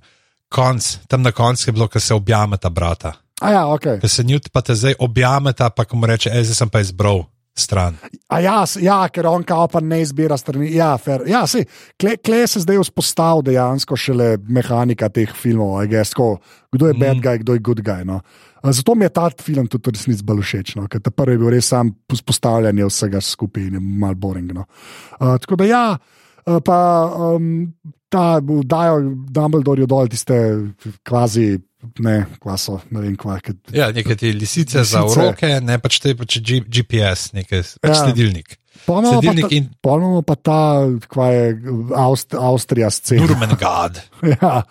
Konc, tam na koncu je bilo, ko se objameta brata. A ja, ok. Ko se Newt pa te zdaj objameta, pa ko mu reče, ej, zdaj sem pa izbral stran. A ja, ja, ker on kao pa ne izbira strani. Ja, fair. ja sej, kle, kle se zdaj vzpostavlja dejansko šele mehanika teh filmov, I guess, ko, kdo je bad guy, kdo je good guy. No. Zato mi je ta film tudi resnici bolj všeč, no, ker ta prvi je bil res sam vzpostavljanje vsega skupaj in je mal boring. No. Uh, tako da ja, pa um, ta dajo Dumbledorju dol tiste kvazi. Ne, klaso, ne vem, kva. Kad, Ja, neke te lisice, lisice. za roke, ne pač te pač G, GPS, nekaj pač Ja. sledilnik. Imamo pa in imamo pa ta, kva je Aust, Avstrija scena. Nurmengard. Ja,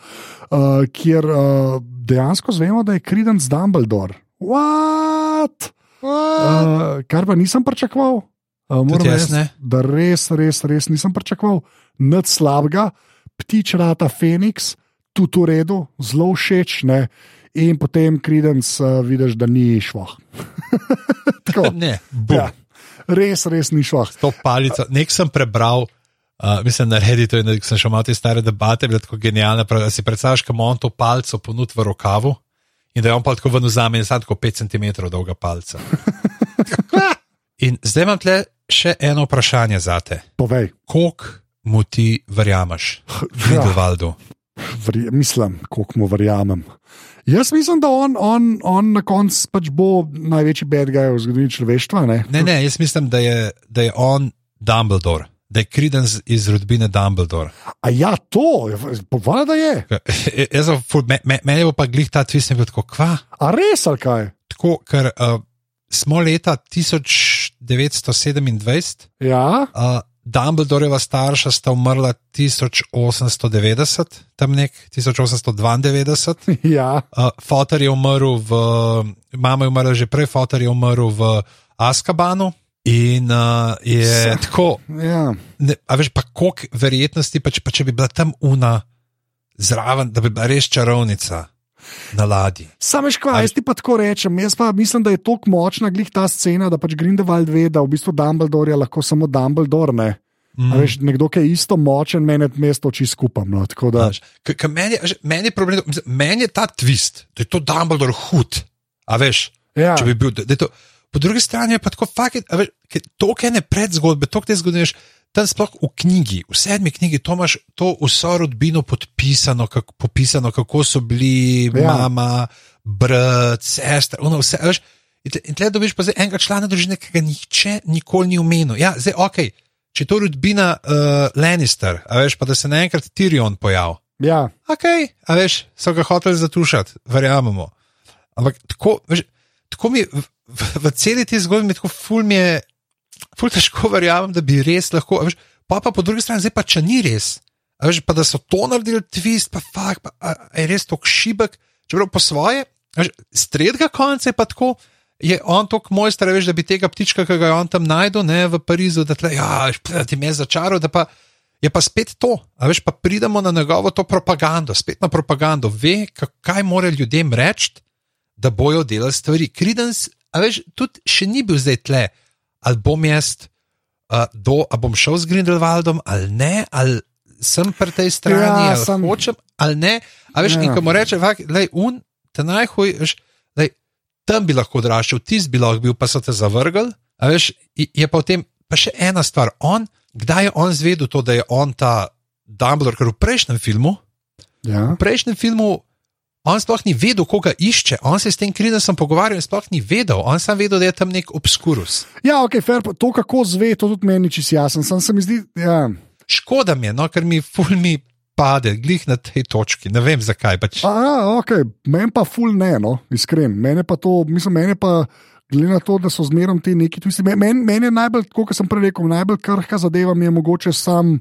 uh, kjer uh, dejansko zvemo, da je Credence Dumbledore. What? Uh, kar pa nisem pričakoval. Uh, moram reči, da res, res, res nisem pričakoval. Nič slabega, ptič rata Feniks, tudi v redu, zelo všeč. Ne? In potem Credence uh, vidiš, da ni šlo. Tako, Ne, bum. ja, res, res ni šlo. to palico. Nek sem prebral, uh, mislim, na Redditu, in sem šel malo te stare debate, bile tako genialne. prav- Si predstavljaš, kam on to palco ponudi v rokavu in da je on pa tako ven vzame in sad tako 5 cm dolga palca. in zdaj imam tle še eno vprašanje za te. Povej, Koliko mu ti verjameš, Ja. Vri, mislim, koliko mu verjamem. Jaz mislim, da on, on, on na koncu pač bo največji bedgaj v zgodovini človeštva. Ne? Ne, ne, jaz mislim, da je, da je on Dumbledore, da je Credence iz rodbine Dumbledore. A ja, to, povada da je. Jaz sem ful- me- me- Meni bo pa glih ta twist, ne bi tako, kva? A res ali kaj? Tako, ker uh, smo leta 1927, Ja, uh, Dumbledoreva starša sta umrla 1890, tam nek 1892. ja, Uh, Fotor je umrl v, mama je umrla že prej, Fotor je umrl v Askabanu. In uh, je Se- tako, ja. ne, a veš pa koliko verjetnosti, pa če, pa če bi bila tam una zraven, da bi bila res čarovnica na ladji. Sam veš, Ali- jaz ti pa tako rečem. Jaz pa mislim, da je tako močna glih ta scena, da pač Grindelwald ve, da v bistvu Dumbledore je lahko samo Dumbledore. Ne? Mm. Veš, nekdo, ki je isto močen, meni je mesto oči skupaj. No, da... Meni, meni, je problem, meni je ta twist, da je to Dumbledore hud. A veš, ja. če bi bil. To, po drugi strani je pa tako, da je to ene predzgodbe, to, kar te zgodiš. Tam sploh v knjigi, v sedmi knjigi, to imaš to vso rodbino podpisano, kako, popisano, kako so bili ja. mama, brat, sestra, ono vse. Veš, in tle dobiš pa enega člana družine, ki ga nihče nikoli ni omenil. Ja, zdaj, ok, če to rodbina uh, Lannister, a veš pa, da se naenkrat Tyrion pojavi. Ja. Ok, a veš, so ga hoteli zatušati, verjamemo. Ampak tako, veš, tako mi v, v, v celi ti zgodbi, tako ful mi je, ful težko verjamem, da bi res lahko, veš, pa pa po drugi strani, zdaj pa če ni res. Veš, pa da so to naredili, twist, pa fakt, pa a, a je res tako šibek, čeprav po svoje, stredga konca je pa tako, je on tako mojster, veš, da bi tega ptička, ki ga je on tam najdel, ne v Parizu, da, tle, ja, da ti me je začaral, da pa je pa spet to. A veš, pa pridemo na njegovo to propagando, spet na propagando, ve, kaj mora ljudem reči, da bojo delali stvari. Kridens, a veš, tudi še ni bil zdaj tle, ali bom jaz, uh, do, ali bom šel z Grindelwaldom, ali ne, ali sem pri tej strani, ja, ali sem... hočem, ali ne. A veš, ja. in ko mu reče, da je un, te najhuj, veš tam bi lahko odraščal, ti bi lahko bil, pa so te zavrgli. Veš, je pa v tem pa še ena stvar. On, kdaj je on zvedel to, da je on ta Dumbledore, ker v prejšnjem filmu, ja. v prejšnjem filmu, on sploh ni vedel, koga išče. On se je s tem kridesom pogovarjal in sploh ni vedel. On sam vedel, da je tam nek obskurus. Ja, ok, fair, to kako zve, to tudi meni čisto jasno. Sam se mi zdi. Ja. Škoda mi je, no, ker mi fulmi pade, glih na tej točki. Ne vem zakaj. Pač. Ja, okay. Meni pa ful ne, no, iskren. Mene pa to, mislim, mene pa. Glede na to, da so zmeraj ti neki tvisti. Meni men je najbolj, kot sem prej rekel, najbolj krhka zadeva mi je mogoče sam.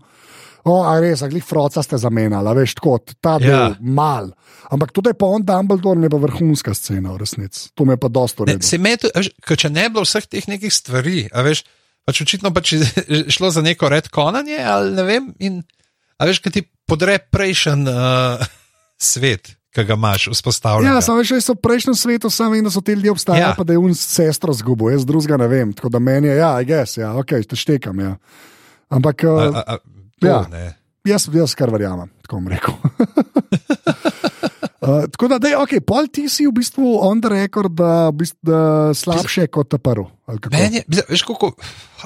O, a res, ali froca ste zamenjali, veš, tako, ta del, ja. mal. Ampak tudi pa on, Dumbledore, ne bo vrhunska scena, v resnici. To me pa dosto reče. Se me to, če ne bi bilo vseh teh nekih stvari, a veš, pač očitno pač šlo za neko redkonanje, ali ne vem. In, a veš, kaj ti podre prejšnji uh, svet, ki ga imaš vzpostavljen. Ja, samo še v prejšnjem svetu, samo vem, da so ti ljudje obstajali, ja. pa da je un sestro zgubo, jaz drugega ne vem. Tako da meni je, ja, gess, ja, ok, te štekam. Ja. Ampak, uh, a, a, a, to, ja, jaz, jaz kar verjamem, tako bom rekel. Uh, tako da, da je ok, pol ti si v bistvu on the record, da je slabše kot ta prvi. Meni veš, kako,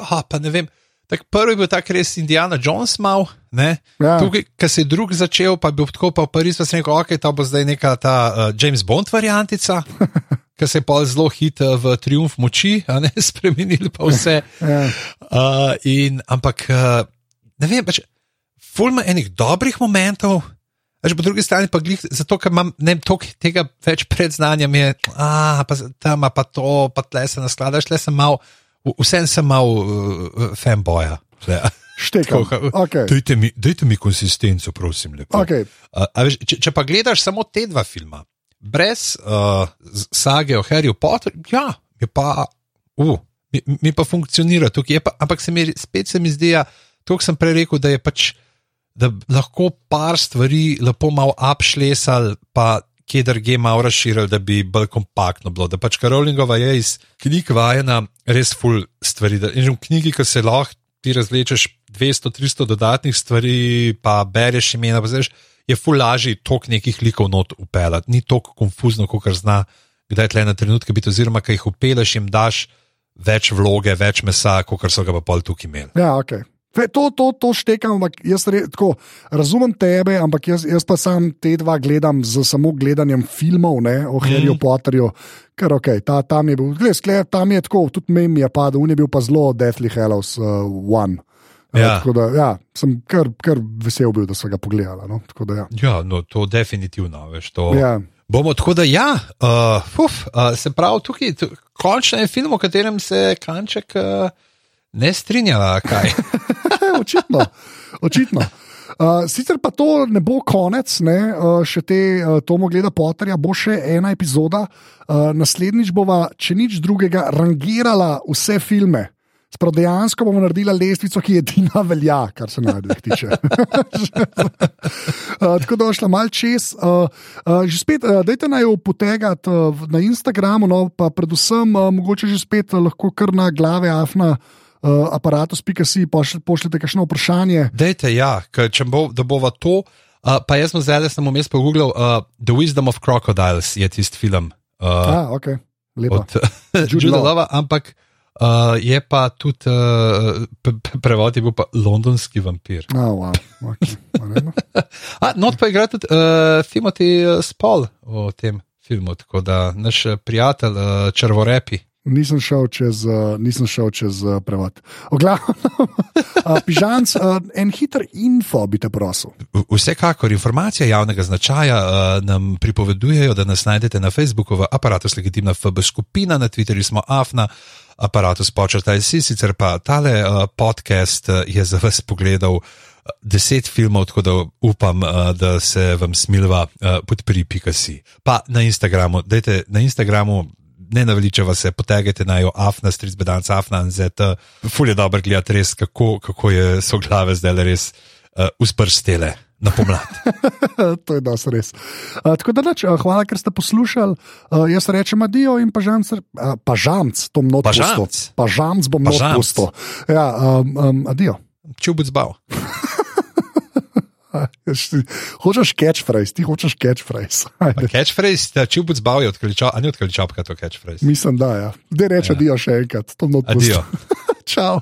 ha, pa ne vem. Tak prvi je bil tak res Indiana Jones, mal, ja. tukaj, ki se je drug začel, pa je bil tako, pa pa se je rekel, ok, to bo zdaj neka ta uh, James Bond variantica, ki se je pa zelo hitro v triumf moči, a ne spremenili pa vse. ja. uh, in, ampak, uh, ne vem, pač, fulma enih dobrih momentov. Až po drugi strani pa glih, zato ker imam ne, tok, tega več predznanja, mi je, a pa tam pa to, pa tle se naskladaš, tle sem mal. Vsem sem mal uh, fanboja. Štekam. Okay. Dajte, mi, dajte mi konsistenco, prosim. Okay. Uh, veš, če, če pa gledaš samo te dva filma, brez uh, sage o Harryju Potterju, ja, je pa, uh, mi, mi pa funkcionira tukaj. Pa, ampak se mi spet se mi zdi, da ja, sem prej rekel, da je pač, da lahko par stvari lepo malo upšlesal, pa kje drugje malo razširili, da bi bolj kompaktno bilo. Da pač Karolingova je iz knjig vajena res full stvari. Da, in v knjigi, ki se lahko ti razlečeš 200-300 dodatnih stvari, pa bereš imena, pa znaš, je full lažje tok nekih likov not upeljati. Ni tako konfuzno, kot zna, kdaj tle na trenutke biti, oziroma kaj jih upeleš in daš. Več vloge, več mesa, kot so ga pa pol tukaj imeli. Ja, okay. To, to, to štekam, ampak jaz re, tako, razumem tebe, ampak jaz, jaz pa sam te dva gledam z samo gledanjem filmov ne, o Harryju mm. Potterju. Ker ok, ta, tam je bil, gled, skled, tam je tako, tudi mem je padel, on je bil pa zelo Deathly Hallows uh, One. Ja. Uh, da, ja, sem kar, kar vesel bil, da so ga pogledali. No? Da, ja. ja, no, to definitivno, veš. To... Ja. Bomo tako, da ja, uh, uf, uh, se pravi, tukaj končno je film, o katerem se kanček. Uh, ne strinjava, kaj. očitno. očitno. Uh, sicer pa to ne bo konec, ne, uh, še te uh, Tomo gleda Potterja, bo še ena epizoda. Uh, naslednjič bova, če nič drugega, rangirala vse filme. Sprav dejansko bomo naredili lestvico, ki je edina velja, kar se najdeš tiče. uh, tako da šla mal čez. Uh, uh, že spet, uh, dajte naj jo potegati uh, na Instagramu, no, pa predvsem uh, mogoče že spet uh, lahko kar na glave afna uh, aparatus.si, pošljite kakšno vprašanje. Dejte, ja, če bo, da bova to. Uh, pa jaz sem zdaj, sem vmes pogooglil, uh, The Wisdom of Crocodiles je tisti film. Uh, ah, ok, lepo. Juda Lava, ampak uh, je pa tudi uh, prevod, je bil pa londonski vampir. Ah, wow. okay. A, not pa igra tudi uh, Timothy Spall v tem filmu, tako da naš prijatelj, uh, črvorepi. Nisem šel čez, uh, nisem šel čez uh, prevod. Oglavno, uh, pižanc, uh, en hiter info bi te prosil. Vsekakor informacije javnega značaja uh, nam pripovedujejo, da nas najdete na Facebooku v aparatu Legitimna FB skupina, na Twitterju smo AFNA, aparatus počrtaj si, sicer pa tale uh, podcast uh, je za vas pogledal. Deset filmov, tako da upam, da se vam smilva podpri.si. Pa na Instagramu, dajte na Instagramu ne naveličava se, potegajte na jo, afna, stric bedanc, afna, zet, ful je dobro gledati res, kako, kako je so glave zdaj res uh, usprstele. Na pomlad. to je das res. Uh, tako da, neč, uh, hvala, ker ste poslušali. Uh, jaz rečem adijo in pažamc, uh, pažamc, to mnogo pusto. Pažamc bom mnogo pusto. Ja, um, um, adijo. Čubuc bav. Hočeš catchphrase, ti hočeš catchphrase. catchphrase, če bo zbavil, a ni odkril čapka to catchphrase. Mislim, da je. Ja. Da reče, ja. dio še enkrat, to pusti. Adijo. Čau.